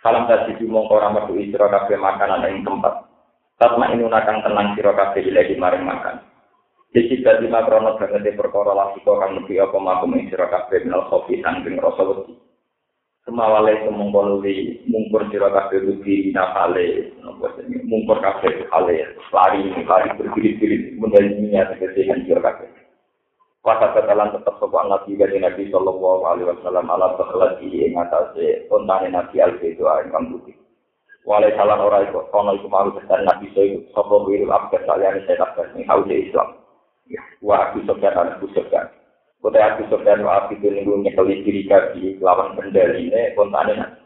Salam tadi di mongko orang merdu istirahat kafe makanan yang tempat. Tatma ini nakang tenang siro kafe ilahi maring makan. Jadi dari makrono banget di perkara lagi kok kang lebih apa makum ing sira kabeh minal kopi sangking wedi. Mungkur sira kabeh rugi nafale nopo mungkur kabeh hale lari lari berbirit-birit menjadi niat kesehatan sira kabeh. Wasa ketalan tetap sopan nabi dari Nabi Sallallahu Alaihi Wasallam ala bakhlati ing atase ontane Nabi Al-Fidu ingkang putih. Walai salah ora iku kono iku maru kesan Nabi Soyu sapa wiru abad saliyane saya tak ning Islam. Wa aku sopan aku sopan. Kota aku sopan wa aku nunggu nyekeli diri kaki lawan kendali ini kontane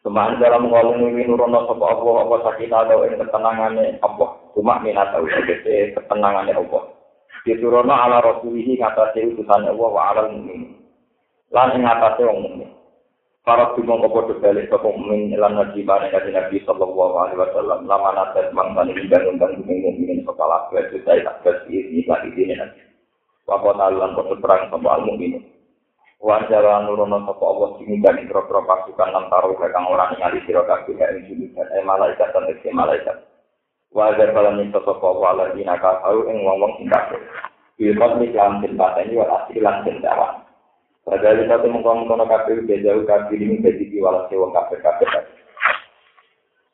Cuma dalam ngomong ini nurono sapa Allah apa sakit ada ing ketenangane Allah. Cuma minat tahu tegese ketenangane Allah. Diturono ala rasulihi ngatasi utusan Allah wa ala mukmin. Lan ing ngatasi wong mukmin. Parat tu mongko podo balik ke kumumin ilan nabi bareng kasi nabi sallallahu alaihi wa sallam Lama nasib mantan ini dan undang kumumin kumumin kepala kue Sudai tak kasi ini lagi sini nanti Wapun alam podo perang sama al-mumin Wajara nurono sopa Allah sing dan ikhra-kra pasukan Lantaru kekang orang yang alisiro kaki kaya ini sini eh malaikat lan eksi malaikat. Wajar balam minta sopa Allah dina naka ing wong-wong singkat Bilmot ni kelam jembatan ini walaksi kelam jembatan Padahal kita tuh mengkongkong kafir udah jauh kafir ini jadi diwalas wong kafir kafir tadi.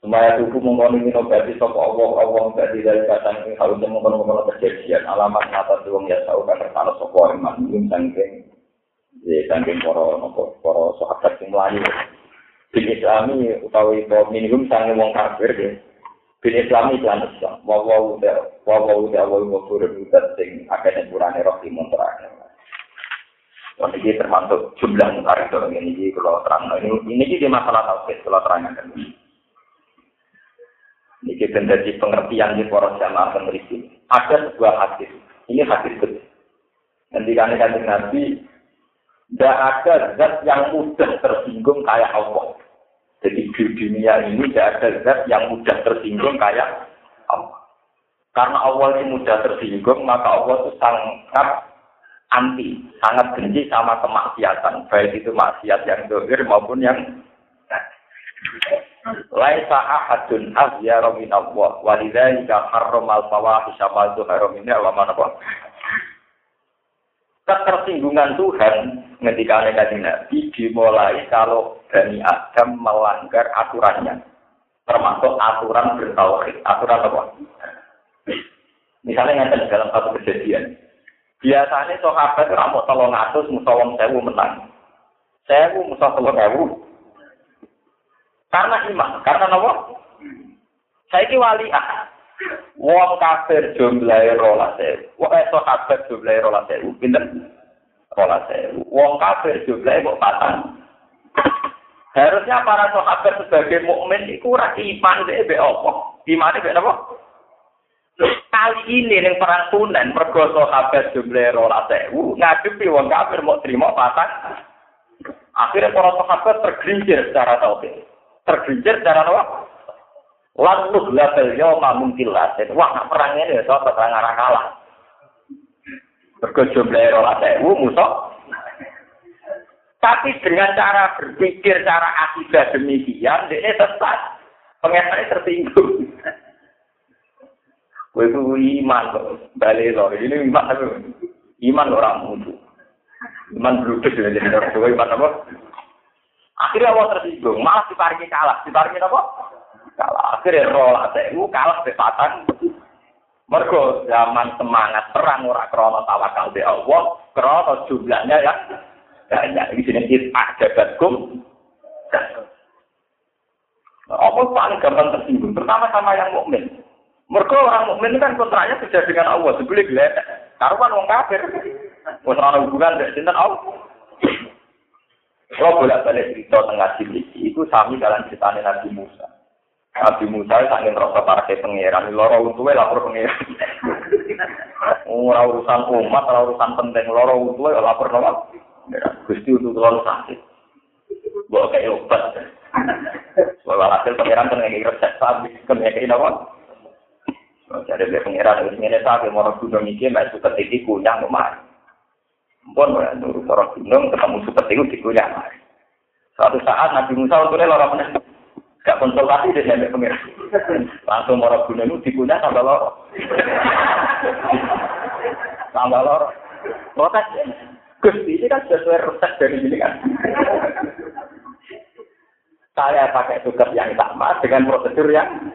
Semuanya tubuh mengkongkong ini nobati sopok awong awong tadi dari kacang ini harus mengkongkong kejadian alamat mata tuh ya tahu kan kalau sopok orang mungkin sangking ya sangking poro nopo poro sohabat yang melayu. Bin Islami utawi bahwa minum sangking wong kafir deh. Bin Islami jangan sih, wawau udah wawau udah wawau udah wawau udah wawau Wah, ini termasuk jumlah mutarik dalam ini, kalau terang. Ini, ini di masalah tauhid, kalau terangkan. Ini menjadi pengertian di poros jamaah peneliti. Ada sebuah hadis. Ini hadis betul. Nanti kami kata Nabi, tidak ada zat yang mudah tersinggung kayak Allah. Jadi di dunia ini tidak ada zat yang mudah tersinggung kayak Allah. Karena Allah ini mudah tersinggung, maka Allah itu sangat anti, sangat benci sama kemaksiatan. Baik itu maksiat yang dohir maupun yang Laisa ahadun azyara min Allah wa lidzalika harramal fawahisha ma zuhara minha wa ma napa. Ketersinggungan Tuhan ketika Nabi Nabi dimulai kalau Bani Adam melanggar aturannya. termasuk aturan bertauhid. Aturan apa? Misalnya yang dalam satu kejadian. Biasanya sahabat itu mau tolong sewu menang. Sewu musuh tolong ewu. Karena iman, karena apa? Saya ini wali ah. Wong kafir jumlahe rolas sewu. Wong eh sahabat jumlahe rolas sewu. Pinter? Rolas sewu. Wong kafir jumlahe kok patang. Harusnya para sahabat sebagai mukmin itu ora iman deh be apa? Iman be apa? Kali ini yang perang tunen mergo sahabat jumlah rola sewu ngadepi wong kafir mau terima patah. Akhirnya para sahabat tergelincir secara tauhid. Tergelincir secara apa? Lalu label yo mungkin lah. Wah, perang ini ya perang arah kalah. Mergo jumlah rola sewu musuh Tapi dengan cara berpikir, cara akidah demikian, dia sesat. Pengesannya tertinggung. Gue itu iman kok, balik loh. Ini iman Iman orang mutu. Iman berudus ya, jadi orang tua iman apa? Akhirnya Allah tersinggung, malah diparingi kalah. Diparingi apa? Kalah. Akhirnya roh itu kalah sepatan. Mergo zaman semangat perang ora krono tawakal di Allah, krono jumlahnya ya banyak. Di sini kita jabatkum. Apa paling gampang tersinggung? Pertama sama yang mukmin. Mereka orang mukmin kan kontraknya kerja dengan Allah. Sebeli. Taruh kan orang kafir. Orang hubungan dengan cinta Allah. Kalau bolak balik cerita tengah sini, itu sami dalam cerita Nabi Musa. Nabi Musa itu ingin rasa para pangeran, loro utuwe lapor pangeran. Ora urusan umat, ora urusan penting, loro utuwe lapor nama. Gusti untuk terlalu sakit. Bawa kayak obat. Bawa hasil pengiran kan ngeki resep sabi, kan ngeki apa? Jadi dia pengiran harus ngene sabi, mau gunung mikir, mbak suka tinggi kunyang kemari. Pun nurut orang gunung ketemu seperti itu di kunyang kemari. Suatu saat Nabi Musa untungnya lorong menang. Gak konsultasi dia sampai pengiran. Langsung mau gunung itu di kunyang tambah lorong. Tambah lorong. Protes. Gusti ini kan sesuai resep dari ini kan. Saya pakai tugas yang sama dengan prosedur yang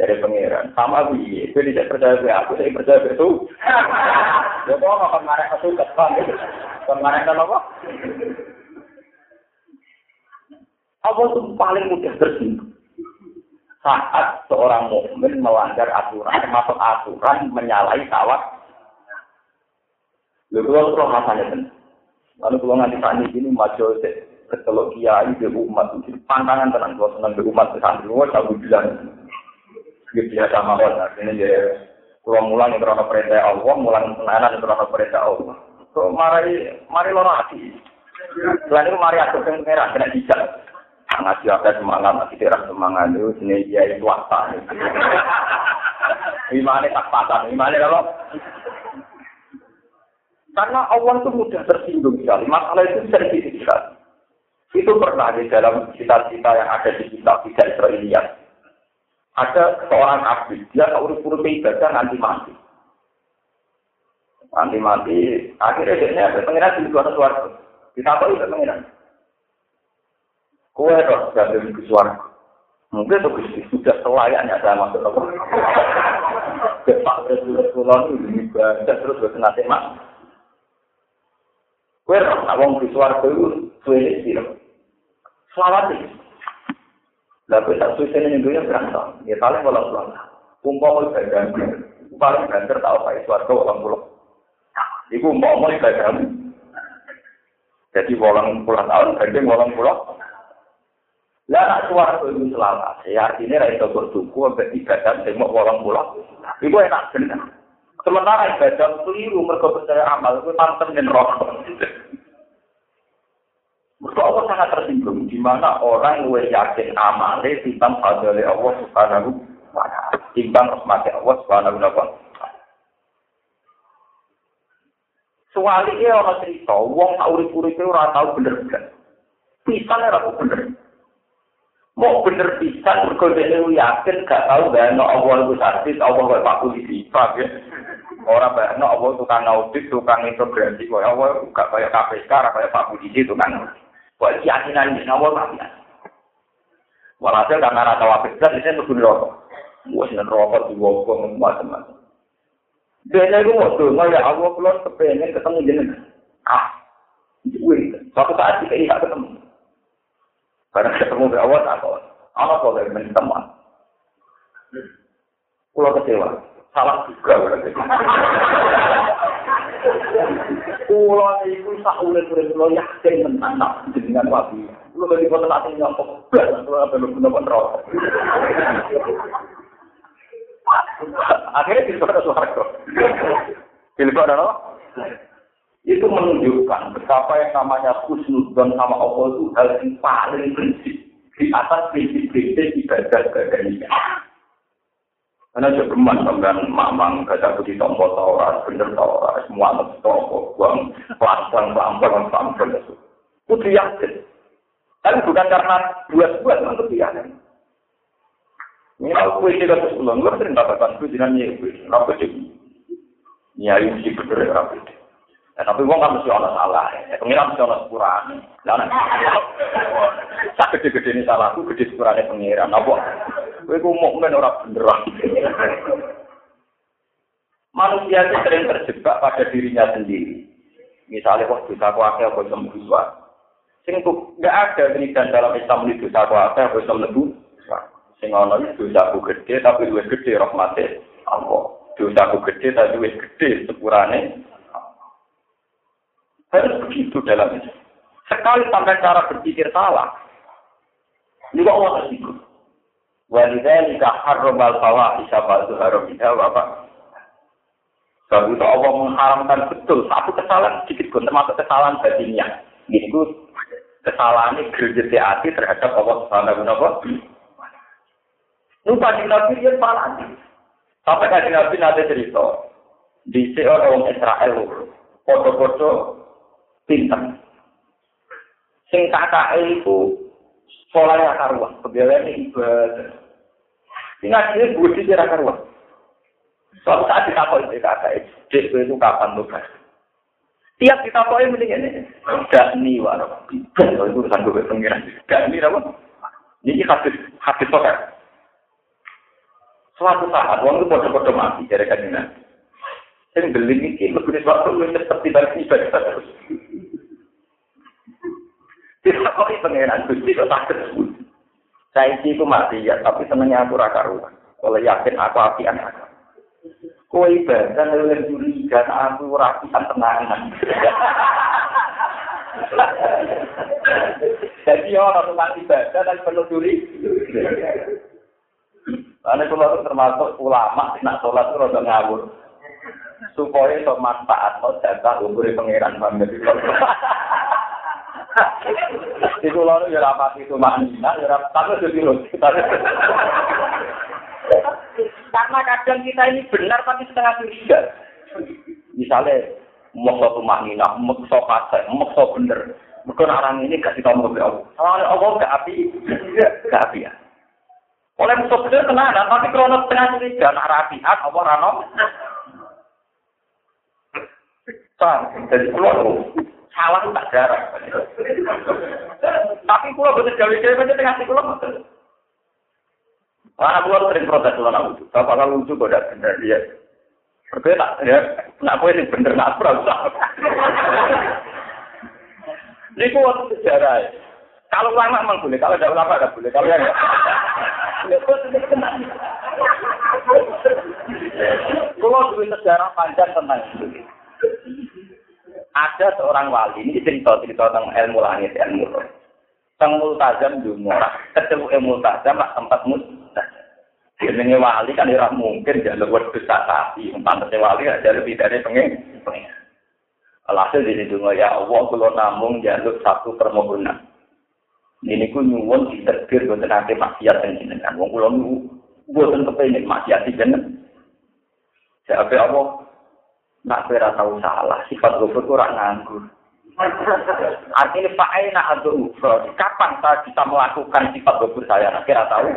dari pengiran. Sama Bu itu tidak percaya gue aku, saya percaya gue itu. Ya kok nggak kemarin aku kepan Kemarin kan apa? Apa itu paling mudah tersinggung? Saat seorang mukmin melanggar aturan, termasuk aturan menyalahi tawak Lha kula terus rasane ten. Lalu kula nganti tani ini maju ketelok kiai di umat pantangan tenang kula seneng di umat santri tak bilang. Gitu ya sama kula ini ya kula mulang yang karena perintah Allah, mulang tenanan yang karena perintah Allah. So mari mari loro ati. Selain itu mari aku sing merah kena dijak. Ngaji apa semangat, ngaji terang semangat itu sini dia itu apa. Imane tak patah, imane apa? Karena Allah itu mudah tersinggung sekali. Masalah itu sensitif sekali. Itu pernah di dalam cita-cita yang ada di kitab Bisa Israelia. ada seorang abdi, dia tak urus urus ibadah nanti mati. Nanti mati, akhirnya dia ada pengiran di luar suara. Di apa itu pengiran? Kue roh, dia ada di suara. Mungkin itu sudah selayaknya saya masuk apa. Pak Resulat Kulon ini ibadah terus buat nanti mati. Kue roh, tak mau di suara itu, suwe ini, selawat ini. Kowe tak suwe ning dunya berantong. Ya paling walau pulang. Umpama ibadah, paling banter tau pae swarga walang pulau. Iku umpama ibadah. Jadi walang pulau tahun, gandeng walang pulau. Lah nak swarga itu selamat. Ya artinya ra iso bertuku sampai ibadah mau walang pulau. Iku enak bener. Sementara ibadah keliru mereka percaya amal itu dan rokok. Mereka Allah sangat tersinggung di mana orang yang yakin amal itu timbang fadli Allah Subhanahu wa taala. Timbang rahmat Allah Subhanahu wa taala. Soalnya dia orang cerita, wong tak urip-urip itu ora tau bener-bener. Pisane ora bener. Mau bener pisan mergo dhewe yakin gak tau ana Allah iku sakti, Allah kok Pak Polisi, paham ya? Ora bakno Allah tukang audit, tukang integrasi kok Allah gak kaya KPK, ora kaya Pak Polisi tukang. Kok keyakinan ini Allah tapi Walhasil karena rata wabit dan ini tuh rokok. Wah, seneng rokok di wong macam-macam. Dia itu mau tuh, ya Allah keluar kepengen ketemu jenengan. Ah, wih, suatu saat kita iya ketemu. Karena ketemu berawat apa? Apa kok dari teman? Pulau kecewa, salah juga berarti. Kulo niku sak ulil urip kulo ya sing nak dengan wabi. Kulo lagi foto nak sing nyapa. Blas kulo apa lu kena kontrol. Akhirnya pilih kota Soeharto. Pilih kota no? Itu menunjukkan betapa yang namanya Kusnudon sama Allah itu hal yang paling prinsip di atas prinsip-prinsip ibadah-ibadah ini. Karena cukuman dengan mamang gada putih tombol tora, bener tora, semua anak toko, buang pelan-pelan, pelan-pelan, pelan-pelan. Putri yakin. Tapi bukan karena buat-buat, memang putri. Ini aku isi kata sebulan, gue sering dapatkan gue jinan gue, rapi sih. Nyari mesti bener ya rapi. Ya, tapi gue nggak mesti orang salah, ya pengiran mesti orang sepurane. Nah, tak gede-gede ini salahku, gede sepurane pengiran. Apa? Kowe ku mukmin ora beneran. Manusia itu sering terjebak pada dirinya sendiri. Misalnya kok dosa ku akeh apa iso mlebu Sing enggak ada dan dalam Islam itu dosa ku akeh apa iso mlebu Sing ana itu dosa ku gede tapi luwih gede rahmate Allah. Dosa ku gede tapi luwih gede sepurane harus begitu dalam itu. Sekali sampai cara berpikir salah, ini kok Allah tersinggung. Walidzalika harramal fawahisha ba'du haramina wa ba. Sebab itu Allah mengharamkan betul satu kesalahan sedikit pun termasuk kesalahan batinnya. Itu kesalahan ini gerjeti hati terhadap Allah Subhanahu wa. Lupa di Nabi dia salah. Sampai kaji Nabi nanti cerita. Di orang Israel, foto-foto pinter. Sing kakak itu sekolah karuan, kebetulan ibadah. Ingat ini budi kira karuan. Suatu saat ditakoi itu kata dek itu kapan kan? Tiap ditakoi mending ini. Gak nih walau kalau itu urusan gue pengiran. Gak nih apa? Ini hadis hadis sokat. Suatu saat uang itu bodoh-bodoh mati dari kajian. Saya beli ini lebih waktu lebih cepat dibanding ibadah terus. Tidak kok pengiran gusti kok takut. Saya itu mati ya, tapi senengnya aku raka ruang. Kalau yakin aku apian aku. Kue ibadah oleh curiga, aku rapian tenangan. [laughs] Jadi orang tukang ibadah dan penuh curi. Karena kalau termasuk ulama, nak sholat itu rada ngawur. Supaya itu manfaat, mau jatah umur pengiran. [laughs] [laughs] Itu lalu ya rapat itu maknina, ya rapat tapi jadi Karena kadang kita ini benar tapi setengah curiga. Misalnya, mau satu maknina, mau satu pasai, mau satu bener. Mungkin orang ini gak kita mau Allah. Soalnya Allah gak api, gak api ya. Oleh musuh bener kena, tapi krono setengah curiga, nak rapiat, apa rano? Jadi keluar salah tak jarang. Tapi pulau betul gawe-gawe aja tengah sih pulau betul. Karena pulau sering protes pulau nak lucu. Bapak kalau lucu kok tidak benar dia. Berbeda ya. Nak kue ini bener nak usah. Ini kuat sejarah. Kalau ulama memang boleh, kalau tidak ulama tidak boleh. Kalau yang Pulau dulu sejarah panjang tentang itu ada seorang wali ini cerita cerita tentang ilmu langit ilmu roh. Tentang multazam dungo ketemu ilmu multazam tempat multazam. Jenenge wali kan ora mungkin jalur wed besar sapi. Pantasnya wali ada lebih dari pengen alhasil di dungo ya Allah kalau namung jalur satu permohonan. Ini ku nyuwun diterbir boten ate maksiat dan jenengan. Wong kula niku boten kepengin maksiat jenengan Jadi Allah nak kira tahu salah, sifat gofur kurang nganggur. Artinya Pak Aina atau Ufro, kapan saya bisa melakukan sifat gofur saya? Nak kira tahu.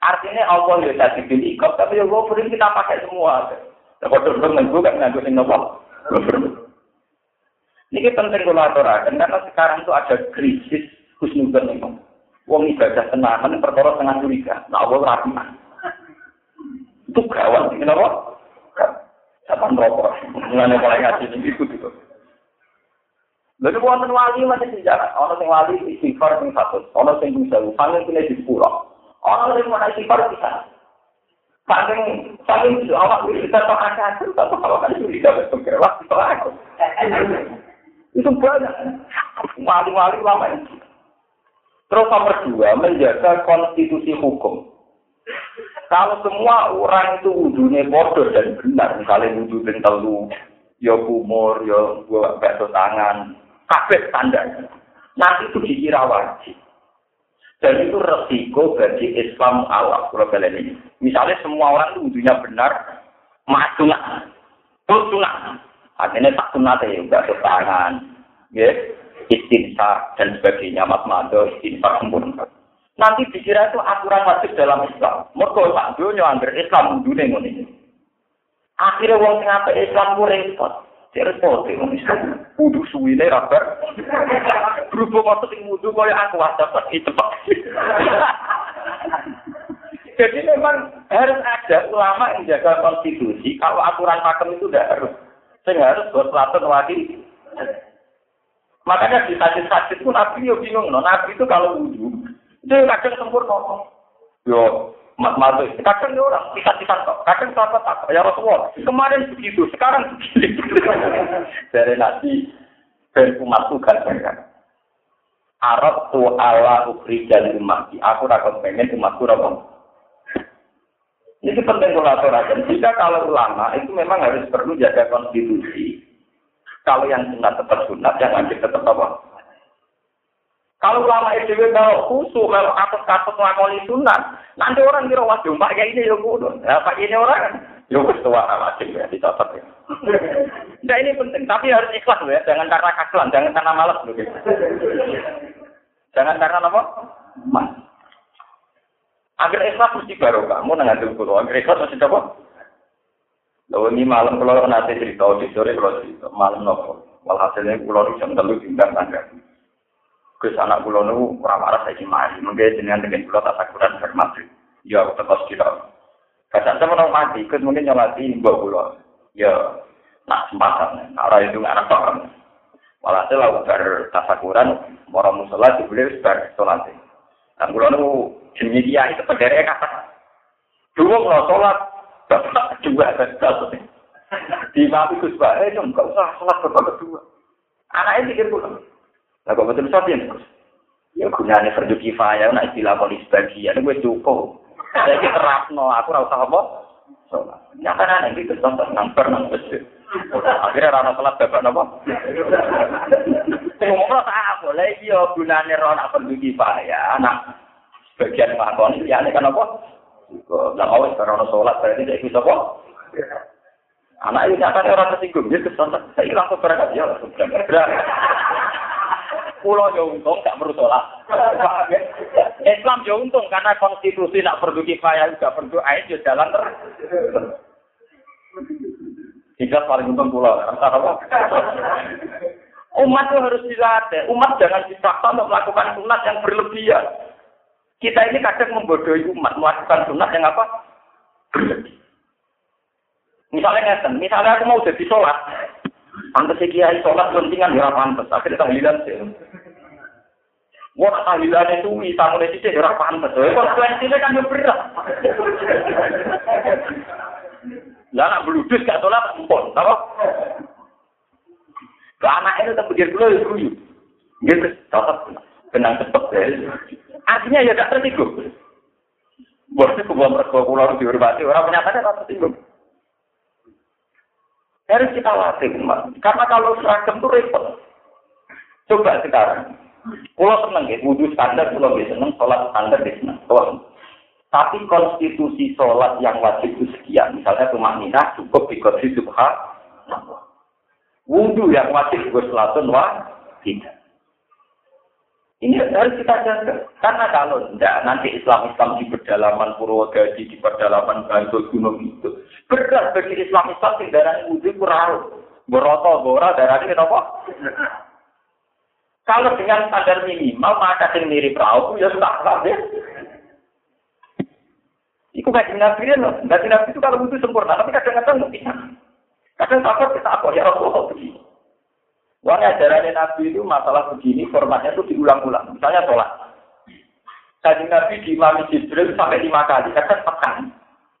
Artinya Allah ya tadi pilih kok, tapi ya ini kita pakai semua. Kalau dulu nunggu kan nganggur sing nopo. Ini penting kolaborasi karena sekarang itu ada krisis khusnudon memang. Wong ibadah tenanan perkara tengah curiga. Nah, Allah rahmat. Itu gawat, kenapa? Sapan rokok. Mulane paling ngaji ini itu gitu. Lalu wonten wali masih sejarah. Ono sing wali istighfar sing satu. Ono sing bisa sangen kene di pulau. Ono sing mau istighfar bisa. Saking saking awak kita tak akal, tak awak kan sudah berpikir waktu itu. Itu banyak. Wali-wali lama itu. Terus nomor dua, menjaga konstitusi hukum. Kalau semua orang itu wujudnya bodoh dan benar, misalnya wujud telu, ya kumur, ya gua bakso tangan, kabeh standar. Nanti itu dikira wajib. Dan itu resiko bagi Islam kalian ini. Misalnya semua orang itu wujudnya benar, masuk Terus sunat. Artinya tak sunat ya, bakso tangan, ya, istinsa dan sebagainya, mas mado, istinsa sempurna. Nanti dikira itu aturan wajib dalam Islam. Mereka tak dunia hampir Islam dunia ini. Akhirnya wong sing apik Islam ku repot. Cek repot e wong Islam. Kudu suwine rabar. Berhubung waktu sing wudu kaya aku dapat cepet. Jadi memang harus ada ulama yang jaga konstitusi. Kalau aturan pakem itu tidak harus. Saya harus buat pelaton wakil. Makanya di hadis-hadis itu Nabi yo bingung. No. Nabi itu kalau wudhu, itu kadang sempurna. Yo, mat matu. Kadang orang pikat-pikat kok. Kadang sahabat tak. Ya Rasulullah. Kemarin begitu, sekarang begitu. [laughs] Dari Nabi dan umatku kan Arab tu ala ukri dan umat. Aku rakon pengen umatku rakon. Ini penting kolaborasi. Jika kalau ulama itu memang harus perlu jaga konstitusi. Kalau yang sunat tetap sunat, yang wajib tetap apa? Kalau ulama itu kalau khusus, kalau kasus-kasus ngelakoni sunat, nanti orang kira wajib, Pak ya ini ya kudu. Nah, Pak ini orang kan, ya wajib ya, dicatat ya. [laughs] Nah ini penting, tapi harus ikhlas ya, jangan karena kasuan, jangan karena malas loh. Jangan karena apa? Mas. Agar ikhlas mesti baru kamu nanti pulau, agar ikhlas mesti apa? Lalu ini malam kalau nanti cerita, di sore kalau cerita, malam nopo. Walhasilnya pulau jam telu tinggal tangga. Gus anak pulau nu orang marah saya mati. Mungkin dengan dengan pulau tak takuran bermati. Ya aku tetap tidak. Kadang saya mau mati, Gus mungkin nyolati bawa pulau. Ya nak sempatan. Arah itu nggak apa kan. Walhasil aku ber tasakuran, orang musola dibeli ber sholat. Dan pulau nu jenis dia itu pendere kata. Dulu kalau sholat, bapak juga ada di mati Gus Pak, eh nggak usah sholat bapak kedua. Anaknya pikir pulau. Lah kok betul sopin? Ya gunane fardu kifayah nek istilah polis bagian gue cukup. Saiki terapno aku ora usah apa? Salat. Nyatane nek iki nang nang masjid. Akhirnya rana salat bapak napa? Ngomong tak boleh iya gunane rana fardu kifayah. Anak bagian makon ya kan apa? Lah awes karena salat berarti tidak bisa apa? Anak ini nyatanya orang tersinggung, dia ke sana, saya langsung berangkat, ya langsung. Pulau yo untung gak perlu sholat. Islam yo untung karena konstitusi nak perlu kifayah juga perlu air yo jalan terus. Jika paling untung pulau, apa? Umat itu harus dilatih. Umat jangan dipaksa untuk melakukan sunat yang berlebihan. Kita ini kadang membodohi umat melakukan sunat yang apa? Berlebihan. Misalnya ngeten, misalnya aku mau jadi sholat, Pantes kiai sholat pentingan ya pantes. Akhirnya tahlilan sih. Wah tahlilan itu bisa mulai sih ya pantes. Konsekuensinya kan ya berat. Lah anak bludus gak sholat empon, tahu? Lah anak itu tak pikir dulu ya guyu. Gitu, tetap kenang cepet ya. Artinya ya gak tersinggung. Bosnya kebuang perkara pulau dihormati, orang menyatakan tak tersinggung. Harus kita latih. Karena kalau seragam itu repot. Coba sekarang. Pulau seneng ya, wudhu standar, pulau bisa seneng, sholat standar di seneng. Tapi konstitusi sholat yang wajib itu sekian. Misalnya rumah minah cukup di konstitusi subha. Wudhu yang wajib gue selatun wah tidak. Ini harus kita jaga. Karena kalau tidak, nanti Islam-Islam di pedalaman Purwodadi, di pedalaman Bantul Gunung itu. Berat bagi Islam-Islam yang darah wudhu kurang. Boroto, bora, ini apa? Kalau dengan standar minimal, maka yang mirip perahu, ya sudah lah ya. Itu kayak nabi loh. Nabi nabi itu kalau butuh sempurna, tapi kadang-kadang nggak bisa. Kadang takut kita apa ya begini. Wah ajarannya nabi itu masalah begini, formatnya itu diulang-ulang. Misalnya sholat. Kajian nabi di Imam Jibril sampai lima kali, kadang pekan.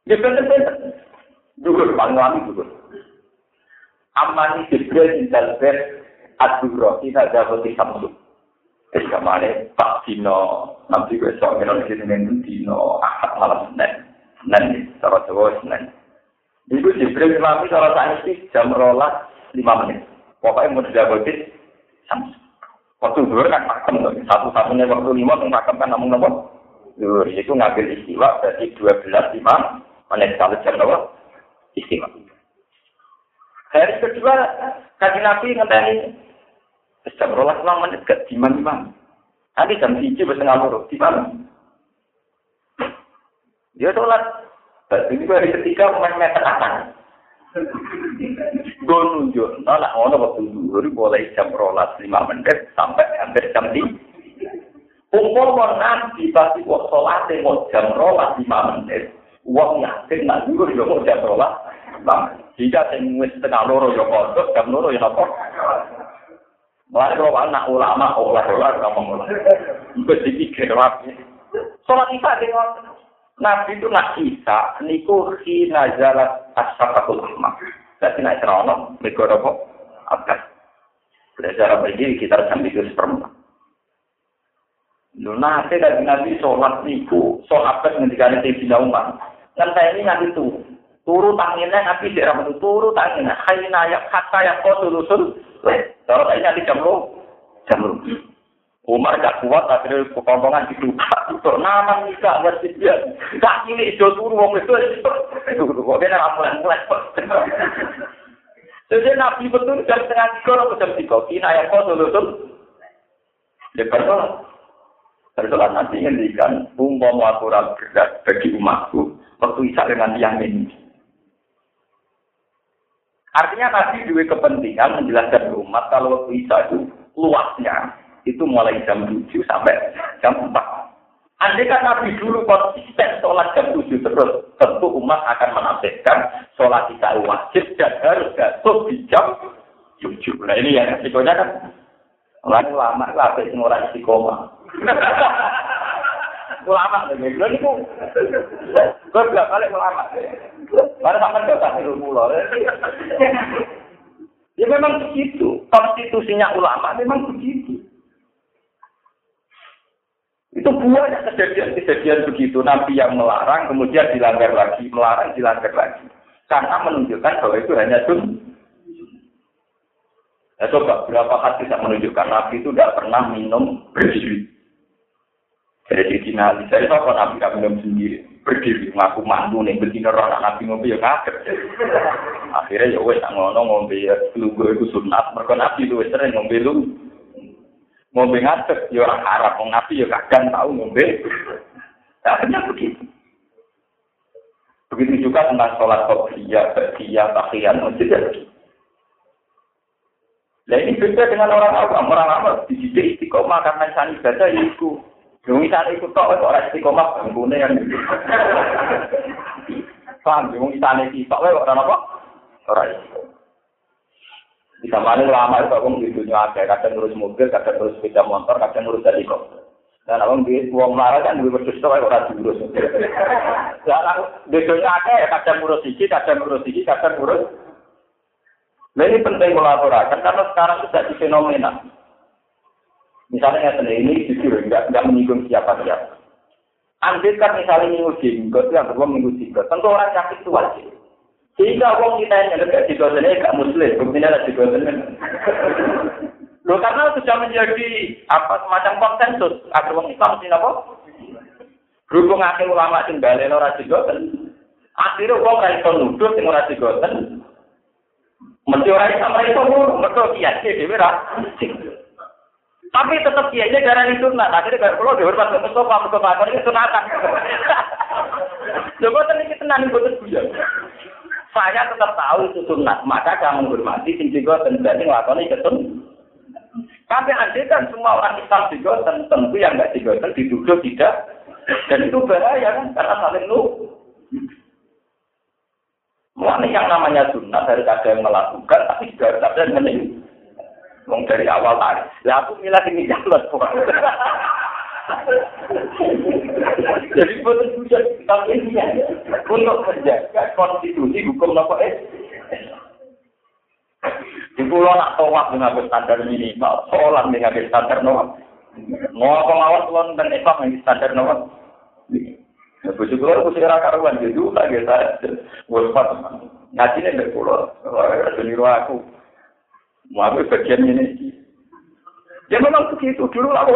Ya bener-bener. Dulu, paling lama dulu. Amani Jibril di dalber aduro, tidak ada roti samsu. Jadi kemarin Pak Dino, nanti besok kita di sini Dino, akad malam Senin, Senin, cara Jawa Senin. Itu Jibril Imami saat ini jam rolas lima menit. Pokoknya boleh samsu. Waktu dulu kan makam, satu-satunya waktu lima untuk makam kan namun nomor. Dulu itu ngambil istiwa berarti dua belas lima menit kalau jam nomor istiwa. Hari kedua, kaji Nabi ngenteni jam rolas lima menit ke diman imam. Nanti jam tujuh bersetengah loro di mana? Dia sholat. Ini hari ketiga main meter atas. Gue nunjuk, nolak ngono waktu dulu mulai jam rolas lima menit sampai hampir jam tiga. Umpur mau nanti pasti waktu sholat mau jam rolas lima menit. Uang yakin nak dulu juga mau jam rolas. Jika sing setengah loro ya kodok, jam loro ya apa? Mulai kalau anak ulama, olah-olah, ngomong olah. Itu. Sholat isya di Nabi itu nak isa, niku khi nazalat asyafatul ahmad. Jadi nak cerono, mereka apa? Akas. Belajar begini kita sambil itu seperempat. Lu nanti dari Nabi sholat niku, sholat apa yang dikali Sayyidina Umar. Kan saya ini nanti tuh, turu tanginnya Nabi di ramadhan turu tanginnya hayna ya kata yang kau tulusul kalau saya nanti jam lu jam lu Umar gak kuat akhirnya kekompongan dibuka. Untuk nama nikah masjid dia gak ini itu turu wong itu itu. Kok dia ramuan mulai jadi Nabi betul jam setengah tiga atau jam tiga? Kina yang kau tulusul dia bersolat bersolat nanti ngendikan umpama aturan berat bagi umatku waktu isak dengan yang ini. Artinya Nabi juga kepentingan menjelaskan umat kalau waktu Isa itu luasnya itu mulai jam 7 sampai jam 4. Andai kan Nabi dulu konsisten sholat jam 7 terus, tentu umat akan menafsirkan sholat Isa wajib dan harus jatuh di jam 7. Nah ini yang resikonya kan. Lalu lama lah, sampai orang istiqomah. [laughs] ulama lagi. Lha niku kok gak balik ulama. Mana sampean kok tak ilmu lho. Ya memang begitu. Konstitusinya ulama memang begitu. Itu banyak kejadian-kejadian begitu. Nabi yang melarang, kemudian dilanggar lagi. Melarang, dilanggar lagi. Karena menunjukkan bahwa itu hanya sun. Ya coba, berapa hadis yang menunjukkan Nabi itu tidak pernah minum berdiri. Jadi dinali, saya tahu kalau nabi kami minum sendiri, berdiri ngaku mantu nih, betina orang nabi ngombe ya kaget. Akhirnya ya wes ngono ngombe ya, lu gue itu sunat, mereka nabi lu sering ngombe lu, ngombe ngaget, ya orang Arab, orang nabi ya kadang tahu ngombe. Akhirnya begitu. Begitu juga tentang sholat kopiah, berkiyah, takian, masjid ya Nah ini beda dengan orang awam, orang awam di sini istiqomah karena sana ibadah itu Yung isa itu tok kok ora istiqomah banggune kan. Paham, yung isa iki tok kok ora napa? Ora Bisa mana lama itu aku di dunia ada, kadang ngurus mobil, kadang ngurus sepeda motor, kadang ngurus helikopter. Dan aku di uang marah kan dua berdua itu orang diurus. [laughs] Dan aku di dunia ada, kadang ngurus iki, kadang ngurus iki, kadang ngurus. Nah ini penting kolaborasi karena sekarang sudah di fenomena. Misalnya yang ini jujur, nggak nggak menyinggung siapa siapa. Andai kan misalnya minggu jenggot, yang kedua minggu jenggot, tentu orang sakit itu wajib. Sehingga orang kita yang dekat di ini nggak muslim, buktinya ada di ini. Loh karena sudah menjadi apa semacam konsensus agar orang Islam sih apa? Berhubung akhir ulama sing balen ora jigoten. Akhirnya wong ra iso nuduh sing ora jigoten. Mesti ora iso ra. Tapi tetap kiainya darah itu. Akhirnya kayak pulau dihormat ke Mustafa, Mustafa ini sunatan. Coba tadi kita nanti buat guyon. Saya tetap tahu itu sunat, maka kamu menghormati sing juga tentu ngelakoni ketun. Tapi andai kan semua orang Islam juga tentu yang nggak digoten dituduh tidak, dan itu bahaya kan karena saling lu. Mulai yang namanya sunat harus ada yang melakukan, tapi juga harus ada yang mening. Wong dari awal tadi. Lah aku milah ini jalan. Jadi betul juga tapi ini untuk menjaga konstitusi hukum apa eh? Di pulau nak tawaf dengan standar minimal, sholat dengan standar normal. Mau apa mawar pulau dan Islam dengan standar normal. Bujuk pulau aku segera karuan jadi juga gitu. Waspat ngaji nih dari pulau, ada niru aku. Mau apa bagian ini? Ya memang begitu dulu lah.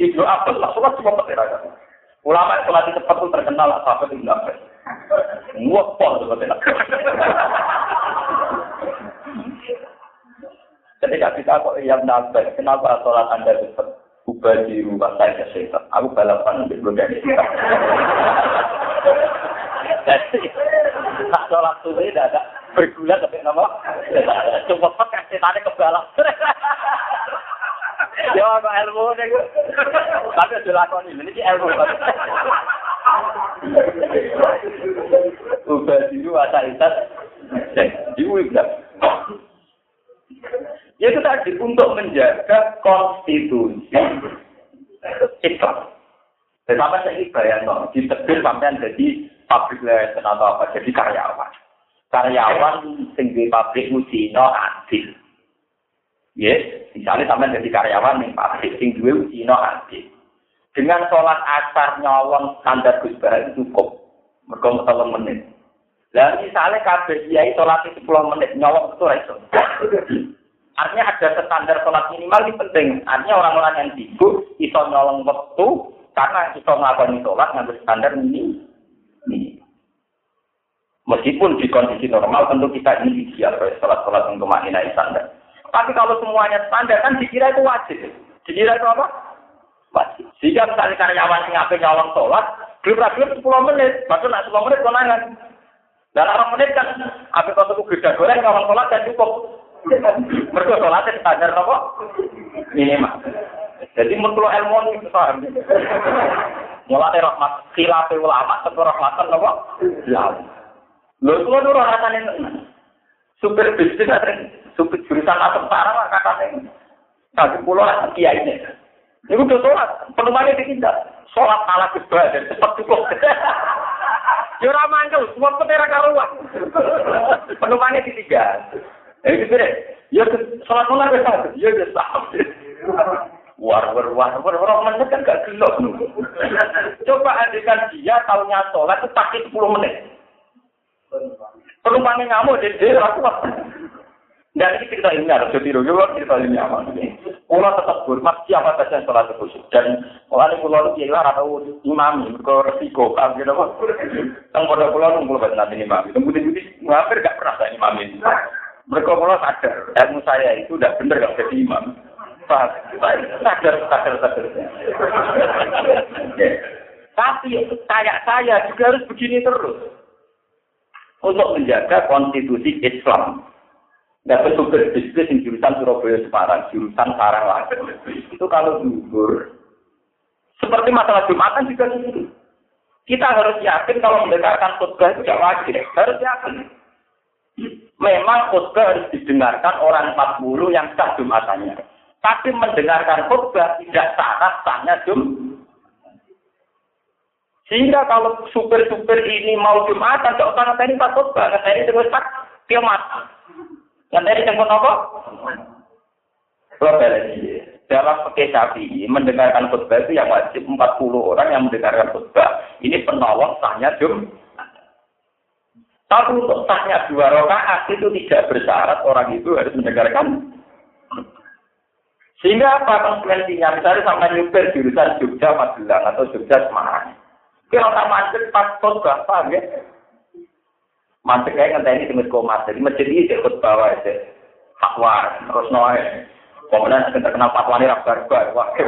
Itu apa lah, sholat cuma petirakan. Ulama yang sholat cepat itu terkenal lah, sahabat itu nggak Ngopol seperti itu. Ketika kita kok yang nafas, kenapa sholat anda cepat? Ubah di rumah saya setan. Aku balapan untuk bergaya. Jadi, tak sholat subuh tidak ada bergula tapi nama. Cuma pakai setannya kebalap. Ya apa ilmu nih? Tapi sudah lakoni ini sih ilmu. Ubah dulu asal itas. Diubah. Ya itu tadi untuk menjaga konstitusi Islam. Sama saya bayang no, ditegur sampai jadi pabrik lesen atau apa, jadi karyawan. Karyawan tinggi pabrik musino adil. Yes, misalnya sampai jadi karyawan nih pabrik sing duwe usino adil. Dengan sholat asar nyolong standar Gus itu cukup. Mereka telung menit. Lah misalnya kabeh kiai sholat 10 menit nyolong itu iso. Artinya ada standar sholat minimal ini penting. Artinya orang-orang yang sibuk iso nyolong waktu karena iso melakukan sholat ngambil standar ini. ini. Meskipun di kondisi normal tentu kita ini ideal sholat-sholat untuk maknai standar. Tapi kalau semuanya standar kan dikira itu wajib. Dikira itu apa? Wajib. Jika misalnya karyawan yang ngapain nyolong sholat, belum sepuluh menit, baru nak 10 menit konangan. Dalam 8 menit kan, apa kau tuh gede goreng nyolong sholat dan cukup. Mereka sholatnya standar apa? Minimal. Jadi menurut ilmu ini paham. Mulai rahmat khilaf ulama sampai rahmatan apa? Ya. Lho itu lu rasane supir bisnis supir jurusan atau sarang lah katanya. Satu pulau kiai ini. Ini udah sholat, penumpangnya ditindak. Sholat ala kebal dan cepat cukup. Ya ora mangkel, semua petera karuan. Penumpangnya ditinggal. Eh gitu deh. Ya sholat mulai besar. Ya besar. War war war war war menit kan gak gelok. Coba andikan dia tahunya sholat itu pakai 10 menit. Penumpangnya ngamuk dan dia dan ini cerita ini harus jadi rugi, cerita ini apa? Kalau tetap hormat siapa saja yang sholat khusyuk dan kalau pulau itu ya atau imam, ke resiko, kan gitu kok. Tang pada pulau nunggu banget nanti imam. Kemudian jadi hampir gak pernah imam ini. Mereka mulai sadar, ilmu saya itu udah bener gak jadi imam. Sadar, sadar, sadar. Tapi kayak saya juga harus begini terus. Untuk menjaga konstitusi Islam. Nggak betul berbisnis di jurusan Surabaya Semarang, jurusan Sarang lagi. Itu kalau gugur. Seperti masalah Jumatan juga gitu. Kita harus yakin kalau mendengarkan khutbah itu tidak wajib. Harus yakin memang khutbah harus didengarkan orang 40 yang sah Jumatannya. Tapi mendengarkan khutbah tidak syarat sahnya Jum. Sehingga kalau supir-supir ini mau Jumatan, tidak usah ngeteni khutbah, ngeteni terus tak kiamat. Ngeteni jemput apa? Kalau dalam pakai sapi mendengarkan khutbah itu yang wajib 40 orang yang mendengarkan khutbah. Ini penolong sahnya Jum. Tapi untuk sahnya dua rakaat itu tidak bersyarat orang itu harus mendengarkan. Sehingga apa konsekuensinya? Misalnya sama nyupir jurusan Jogja Magelang atau Jogja Semarang. Kalau orang macet pas khutbah, paham ya? Macet kayak ngenteni di masjid macet. Di masjid ini ikut bawa aja. Hakwa, terus noe. Kemudian terkenal fatwa ini rabar-bar. Wah. [laughs]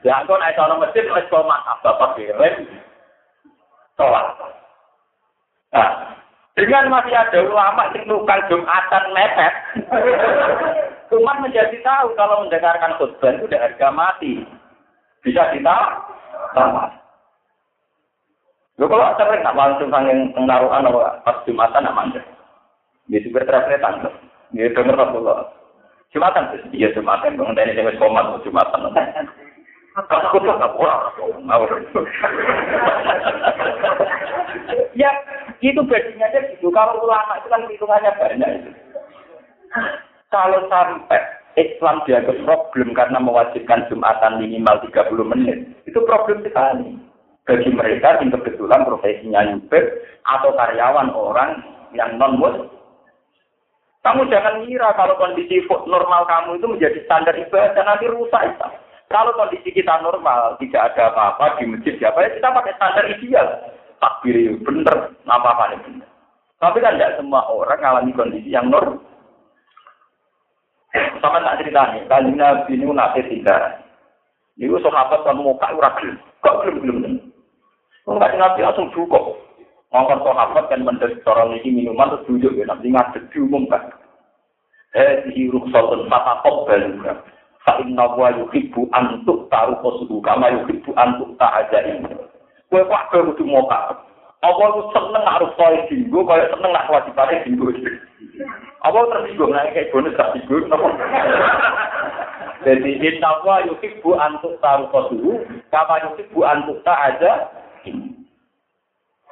Ya, aku naik orang masjid, masjid kau maaf, bapak kirim. Sholat. Nah, dengan masih ada ulama yang tukang Jumatan mepet, [laughs] umat menjadi tahu kalau mendengarkan khutbah itu udah harga mati. Bisa ditawar. Lo kalau sering nak langsung sanging pengaruhan apa pas Jumatan nak mandek. Dia super travel tangkap. Dia denger Rasulullah. Jumatan iya Jumatan. Bangun dari saya komat Jumatan. Aku tuh nggak Ya, itu badinya aja gitu. Kalau ulama itu kan hitungannya banyak. Kalau sampai Islam dianggap problem karena mewajibkan Jumatan minimal 30 menit, itu problem sekali. Bagi mereka yang kebetulan profesinya nyupir atau karyawan orang yang non muslim kamu jangan ngira kalau kondisi normal kamu itu menjadi standar ibadah nanti rusak itu. Kalau kondisi kita normal, tidak ada apa-apa di masjid siapa ya kita pakai standar ideal. Takbir bener, apa-apa ini bener. Tapi kan tidak semua orang mengalami kondisi yang normal. Sama tak cerita nih, kalau Nabi ini nanti tidak. Ini sahabat kan mau kak urakel, kok belum belum. Enggak Nabi langsung cukup. Ngongkon sahabat kan mendes orang ini minuman terus duduk ya, nanti ngadeg diumumkan. Eh, di ruksotun fata kok baluka. Fa'inna wa yuhibbu antuk taruh kosuhu kama yuhibbu antuk ta'ajain. Kue kok kue kudu moka. Apa aku seneng harus kaya dinggo, kaya seneng nak kewajibannya dinggo. Apa tersinggung, nah kayak bonus gak dinggo, Jadi inna wa yuhibbu antuk taruh kosuhu kama yuhibbu antuk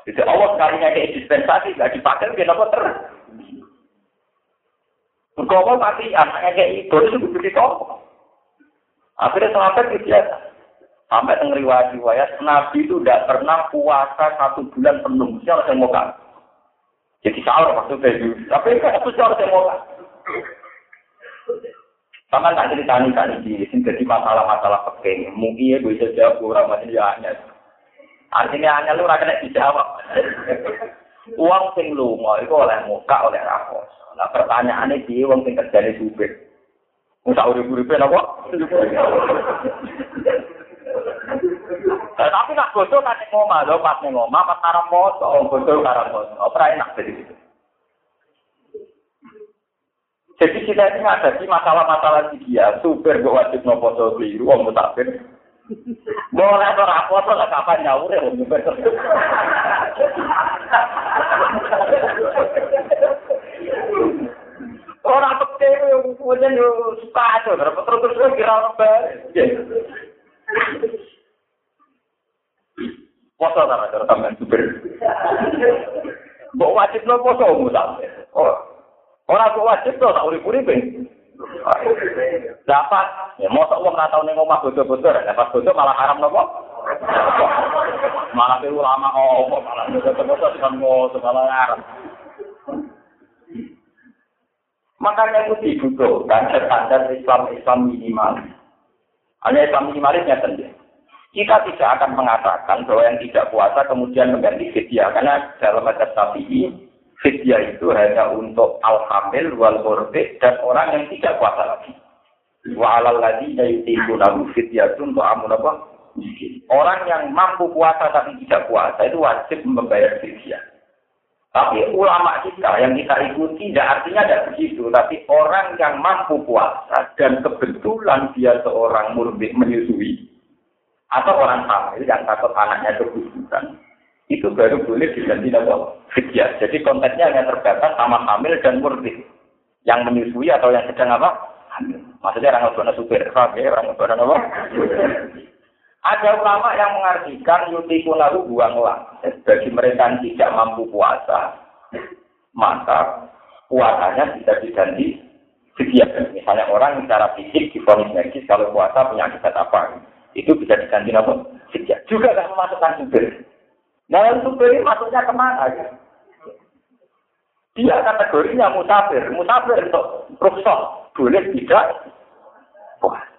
Jadi Allah sekalinya kayak dispensasi, gak dipakai, kenapa ter? Berkobol mati, anaknya kayak itu, itu begitu kok. Akhirnya sahabat itu ya. Sampai teng riwayat Nabi itu tidak pernah puasa satu bulan penuh. Siapa yang mau Jadi sahur maksudnya. Tapi kan itu siapa yang mau Sama tak ceritani kan di sini jadi masalah-masalah peking. Mungkin ya bisa jawab orang masih ya. Artinya hanya lu rakyat dijawab. Uang sing mau itu oleh muka oleh rakos. Nah pertanyaannya dia uang sing kerjanya supir. Musa urip-uripe napa? Tapi nak bodoh kan ning omah lho, pas ning omah pas karang moto, bodoh karang moto. Ora enak jadi. Jadi kita ini ada di masalah-masalah dia, super gue wajib nopo so keliru, om. Boleh apa tuh lah kapan nyaur ya, Orang pekeh punya sepatu, terus terus terus kira apa? Poso sama cara sampean super. Mbok wajib no poso musa. Oh. Ora kok wajib to tak urip-urip. Dapat, ya mosok wong ora tau ning omah bodo-bodo, dapat bodo malah haram nopo? Malah ulama oh, malah bodo-bodo kan mau segala haram. Makanya itu dibutuhkan standar Islam-Islam minimal. Hanya Islam minimalnya sendiri. Kita tidak akan mengatakan bahwa yang tidak puasa kemudian mengganti fidyah. Karena dalam hadis ini fidyah itu hanya untuk al-hamil, wal dan orang yang tidak puasa lagi. Wa alal yutiqunahu fidyah untuk amun apa? Orang yang mampu puasa tapi tidak puasa itu wajib membayar fidyah. Tapi ulama kita yang kita ikuti tidak artinya tidak begitu. Tapi orang yang mampu puasa dan kebetulan dia seorang murid menyusui atau orang hamil yang takut anaknya keguguran itu baru boleh diganti nama fidyah. Jadi konteksnya hanya terbatas sama hamil dan murid yang menyusui atau yang sedang apa? Hamil. Maksudnya orang ngebona supir, ya, orang ngebona apa? Ada ulama yang mengartikan yutiku lalu buanglah. Bagi mereka yang tidak mampu puasa, maka puasanya bisa diganti fidyah. Misalnya orang secara fisik difonis medis kalau puasa penyakit apa, itu bisa diganti apa? Fidyah. Juga tidak memasukkan supir. Yang supir ini masuknya kemana? Ya? Dia kategorinya musafir. Musafir untuk profesor. Boleh tidak? Puasa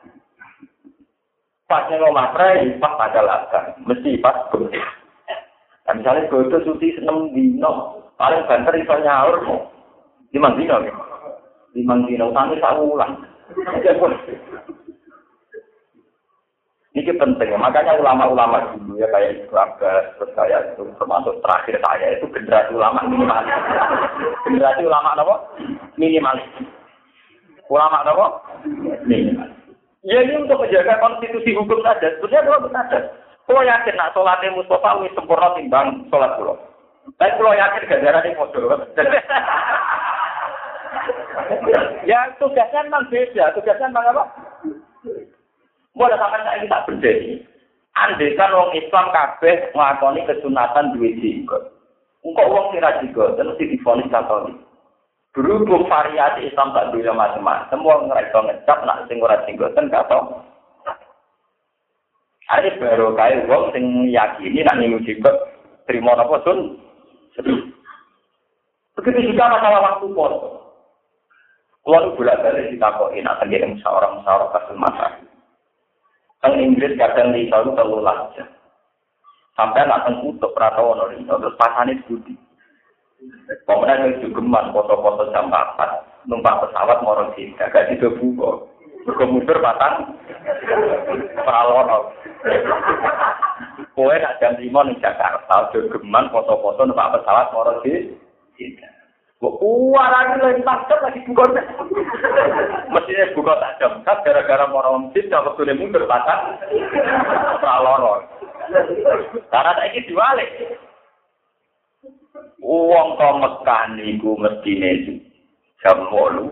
pas ngomong prai pas pada latar mesti pas bodoh nah, misalnya bodoh suci seneng dino. Paling banter iso nyaur. Lima dino ya? Lima dino. Utangnya tak ulang [laughs] Ini penting, makanya ulama-ulama dulu ya kayak Ibu Abbas, terus itu termasuk terakhir saya itu generasi ulama minimalis. generasi ulama apa? Minimalis. Ulama apa? Minimalis. Ya ini untuk menjaga konstitusi hukum saja. Sebenarnya kalau saja. Kalau yakin nak sholatnya Mustafa wis sempurna timbang sholat pulau. Tapi kalau yakin gak jalan ini modal. [laughs] ya tugasnya memang beda. Tugasnya memang apa? Mulai sampai saya tak berdiri. Andai kan orang Islam kabeh ngelakoni kesunatan duit jenggot. Engkau uang kira juga, terus difonis katolik. Berhubung variasi Islam tak dulu macam-macam, semua ngerasa ngecap nak sing ora jenggoten kata. Ada baru kaya uang sing yakini nak nyimu jenggot terima apa sun. Begitu juga masalah waktu pos. Kalau bolak balik ditakokin, nak terjadi musyawarah musyawarah kasus masalah. Teng Inggris kadang di itu terlalu lancar. Sampai anak teng kutuk Pratono di terus pasane budi. Pokoknya saya juga foto-foto jam 4. Numpak pesawat mau orang. Gak di debu kok. Berkemudur patang. Pralono. Kowe nak jam 5 di Jakarta. Juga gemar foto-foto numpak pesawat mau orang. Warani lagi takjub lagi buka. Mestinya buka takjub. Kan gara-gara orang masjid dapat tuh mundur batang. Saloro. Karena tak ini diwalik. Uang kau Mekah niku mestine jam walu.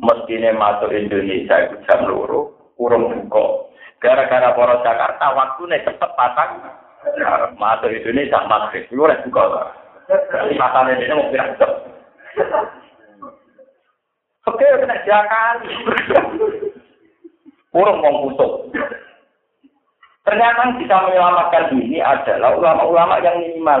Mestine masuk Indonesia itu jam loro. Urung buka. Gara-gara para Jakarta waktunya cepet patang. Masuk Indonesia maghrib. Itu buka. Matanya ini mau Oke, kena jakali. Kurang mau kusuk. Ternyata bisa menyelamatkan ini adalah ulama-ulama yang minimal.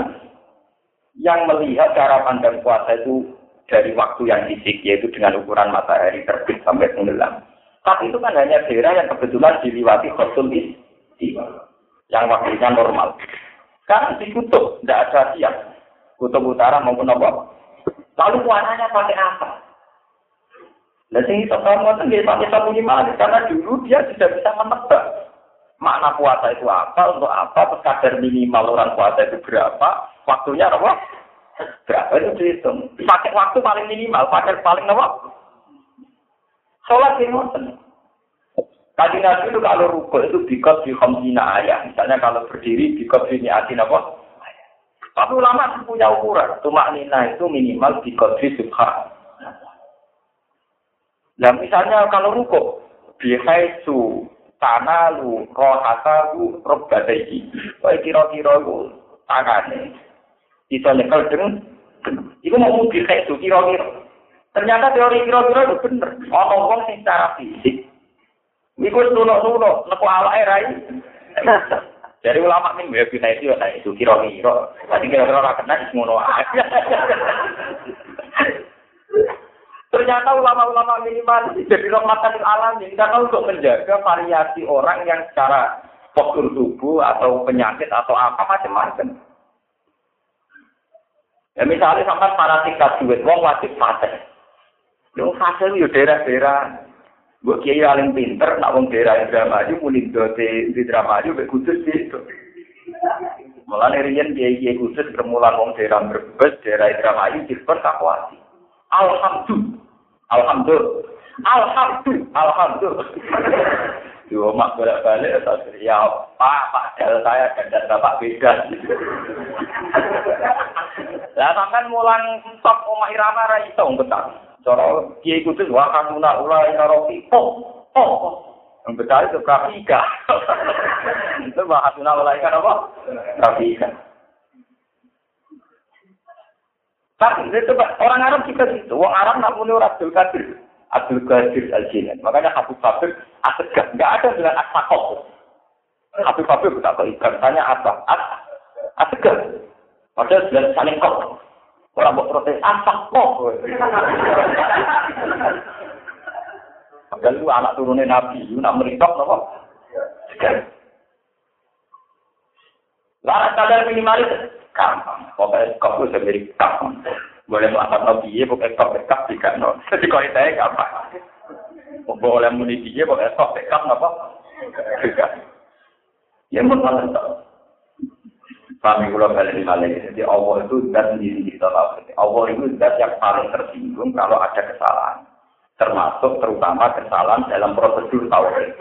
Yang melihat cara pandang puasa itu dari waktu yang fisik, yaitu dengan ukuran matahari terbit sampai tenggelam. Tapi itu kan hanya daerah yang kebetulan diliwati khosul. Yang waktunya normal. Sekarang di kutub, tidak ada siap. Kutub utara maupun apa? Lalu warnanya pakai apa? Nah, sing iso kamu itu dia pakai satu lima karena dulu dia sudah bisa menebak makna puasa itu apa, untuk apa, kadar minimal orang puasa itu berapa, waktunya apa? Berapa itu dihitung. Pakai waktu paling minimal, pakai paling apa? Sholat di. Tadi Nabi itu kalau rukuk itu bikot di khomsina ayat. Misalnya kalau berdiri bikot di niatin apa? Tapi ulama punya ukuran. Tumak nina itu minimal di kodri subhan. Nah misalnya kalau ruko, bihaisu tanalu rohatahu robbadaihi. Wah kira-kira itu tangannya. Bisa nyekel dengan itu mau bihaisu kira-kira. Ternyata teori kira-kira itu bener. Orang-orang secara fisik. Iku nuno-nuno, neku ala rai. Dari ulama nih ya kita itu ya itu kira kira. Tadi kira kira orang kena ngono [laughs] Ternyata ulama-ulama minimal jadi rahmatan alamin karena untuk menjaga variasi orang yang secara postur tubuh atau penyakit atau apa macam-macam. Ya misalnya sampai para tingkat duit, wong wajib fase. Yang fase itu daerah-daerah Gue kiai paling pinter, nak wong daerah Indramayu, muni dote di Indramayu, gue kudus itu. Malah nerian kiai kiai kudus bermulan wong daerah berbes, daerah Indramayu, jirpon kakwati. Alhamdulillah, alhamdulillah, alhamdulillah, alhamdulillah. Yo mak bolak balik atau ya pak pak dal saya dan bapak beda. Lah sampean mulang stop omah irama ra iso betah. Cara kiai kudus wa kanuna ulai karofi. Oh, oh, oh. Yang betul itu grafika. [laughs] itu bahasuna ulai kan apa? Grafika. Tapi itu orang Arab juga gitu. Orang Arab nak punya Abdul Qadir. Abdul Qadir al Jinan. Makanya Habib Fabir asegah. Enggak ada dengan asakok. Habib Fabir tak ikan. Tanya apa? As asegah. Padahal sudah saling kok. Orang mau protes apa kok? Padahal itu anak turunnya Nabi, itu nak meritok apa? Larat kadar minimalis, gampang. Pokoknya kok itu sendiri gampang. Boleh melakukan Nabi, ya pokoknya kok dekat tidak no. Jadi kalau itu gampang. Boleh muni dia, pokoknya kok dekat apa? Juga. Ya to. Kami kula balik balik. Jadi Allah itu zat sendiri kita tahu. Allah itu zat yang paling tersinggung kalau ada kesalahan. Termasuk terutama kesalahan dalam prosedur tauhid.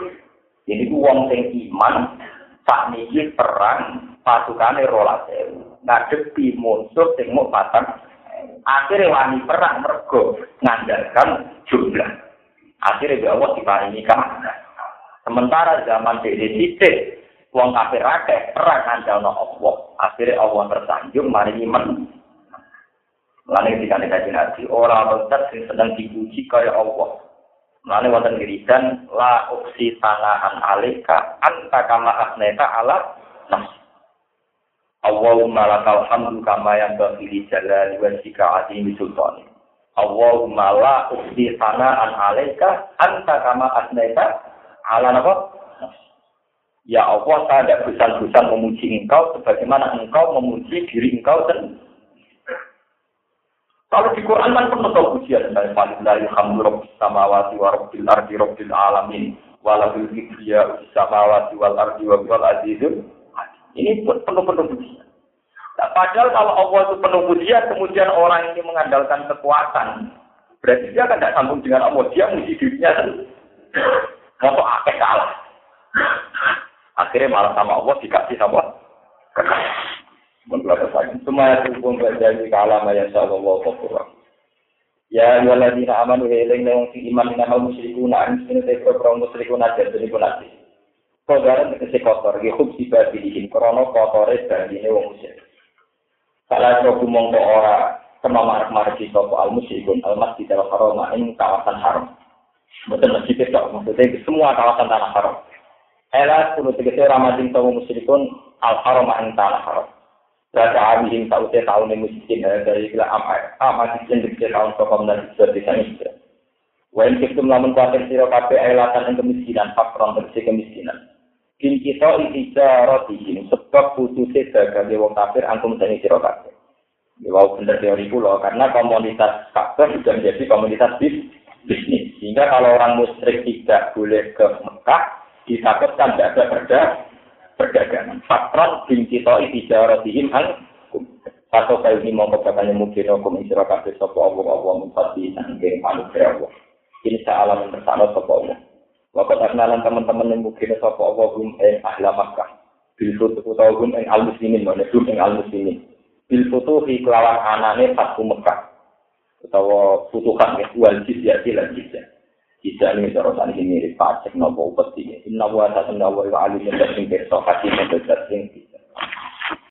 Jadi uang sing iman tak niki perang pasukane rolas sewu. Ngadepi musuh sing mau. Akhirnya wani perang mergo ngandalkan jumlah. Akhirnya ya Allah diparingi Sementara zaman Dede Sidik, wong kafir akeh perang ngandalno Allah. Akhirnya Allah tersanjung mari iman. Lalu ketika kita nabi orang loncat yang sedang dipuji kaya Allah. Lalu wonten wiridan la uksi tanahan alika anta kama asneta ala nafsi. Allahumma lakal hamdu kama yang bagi jalali wa jika azimi sultani. Allahumma la uksi tanahan alika anta kama asneta ala nafsi. Ya Allah, saya tidak bosan-bosan memuji engkau sebagaimana engkau memuji diri engkau dan kalau di Quran kan penuh tahu pujian dari Falillahi hamdu rabbil samawati wa rabbil ardi rabbil alamin walahul kibriya samawati wal ardi wa wal azizul ini penuh-penuh pujian. Nah, padahal kalau Allah itu penuh pujian, kemudian orang ini mengandalkan kekuatan, berarti dia kan tidak sambung dengan Allah, dia muji dirinya sendiri. Mau akeh kalah. Akhirnya malah sama Allah dikasih sama kekasih. Semua itu pun terjadi kalam yang sama Allah Qur'an. Ya waladina amanu heling nang si iman nama musyrikuna an sini te pro musyrikuna jadi pun ati. Kodaran tegese kotor ge khub sifat dihin krono kotore bandine wong musyrik. Salah satu mongko ora kena marak-marak di sopo al musyrikun al masjid al haram ing kawasan haram. Betul masjid itu maksudnya semua kawasan tanah haram. Ela kulo tegese ramadin tawu musyrikun al haram an tanah haram. Rasa abihim taute tahun musyrikin dari kila. Amat isin tegese tahun sokom dan bisa bisa misra. Wain kita lamun kuatir siro kafe elatan yang kemiskinan, fakron tegese kemiskinan. Kin kita ikhija rotihim, sebab putusnya sebagai wong kafir angkum sani siro kafe. Ya, wow, benar teori pulau, karena komunitas kafir sudah menjadi komunitas bisnis. Sehingga kalau orang musyrik tidak boleh ke Mekah, ditakutkan tidak ada perda perdagangan. Fakron bin kita ijaratihim hal satu kali ini mau katanya mungkin hukum isra kabeh sapa Allah Allah mufati nanging manusia Allah. Ini salah bersama sapa Allah. Waktu terkenalan teman-teman yang mungkin sapa Allah hum en ahla Makkah. Bil futuh utawa hum en al muslimin mana hum en al muslimin. Bil futuh kelawan anane Fathu Mekah. Utawa futuhan wal jizya lan jizya. Bisa ini cara tadi ini mirip pajak nopo upeti. Inna wa ta inna wa alim yang sing pirsa kasih yang sing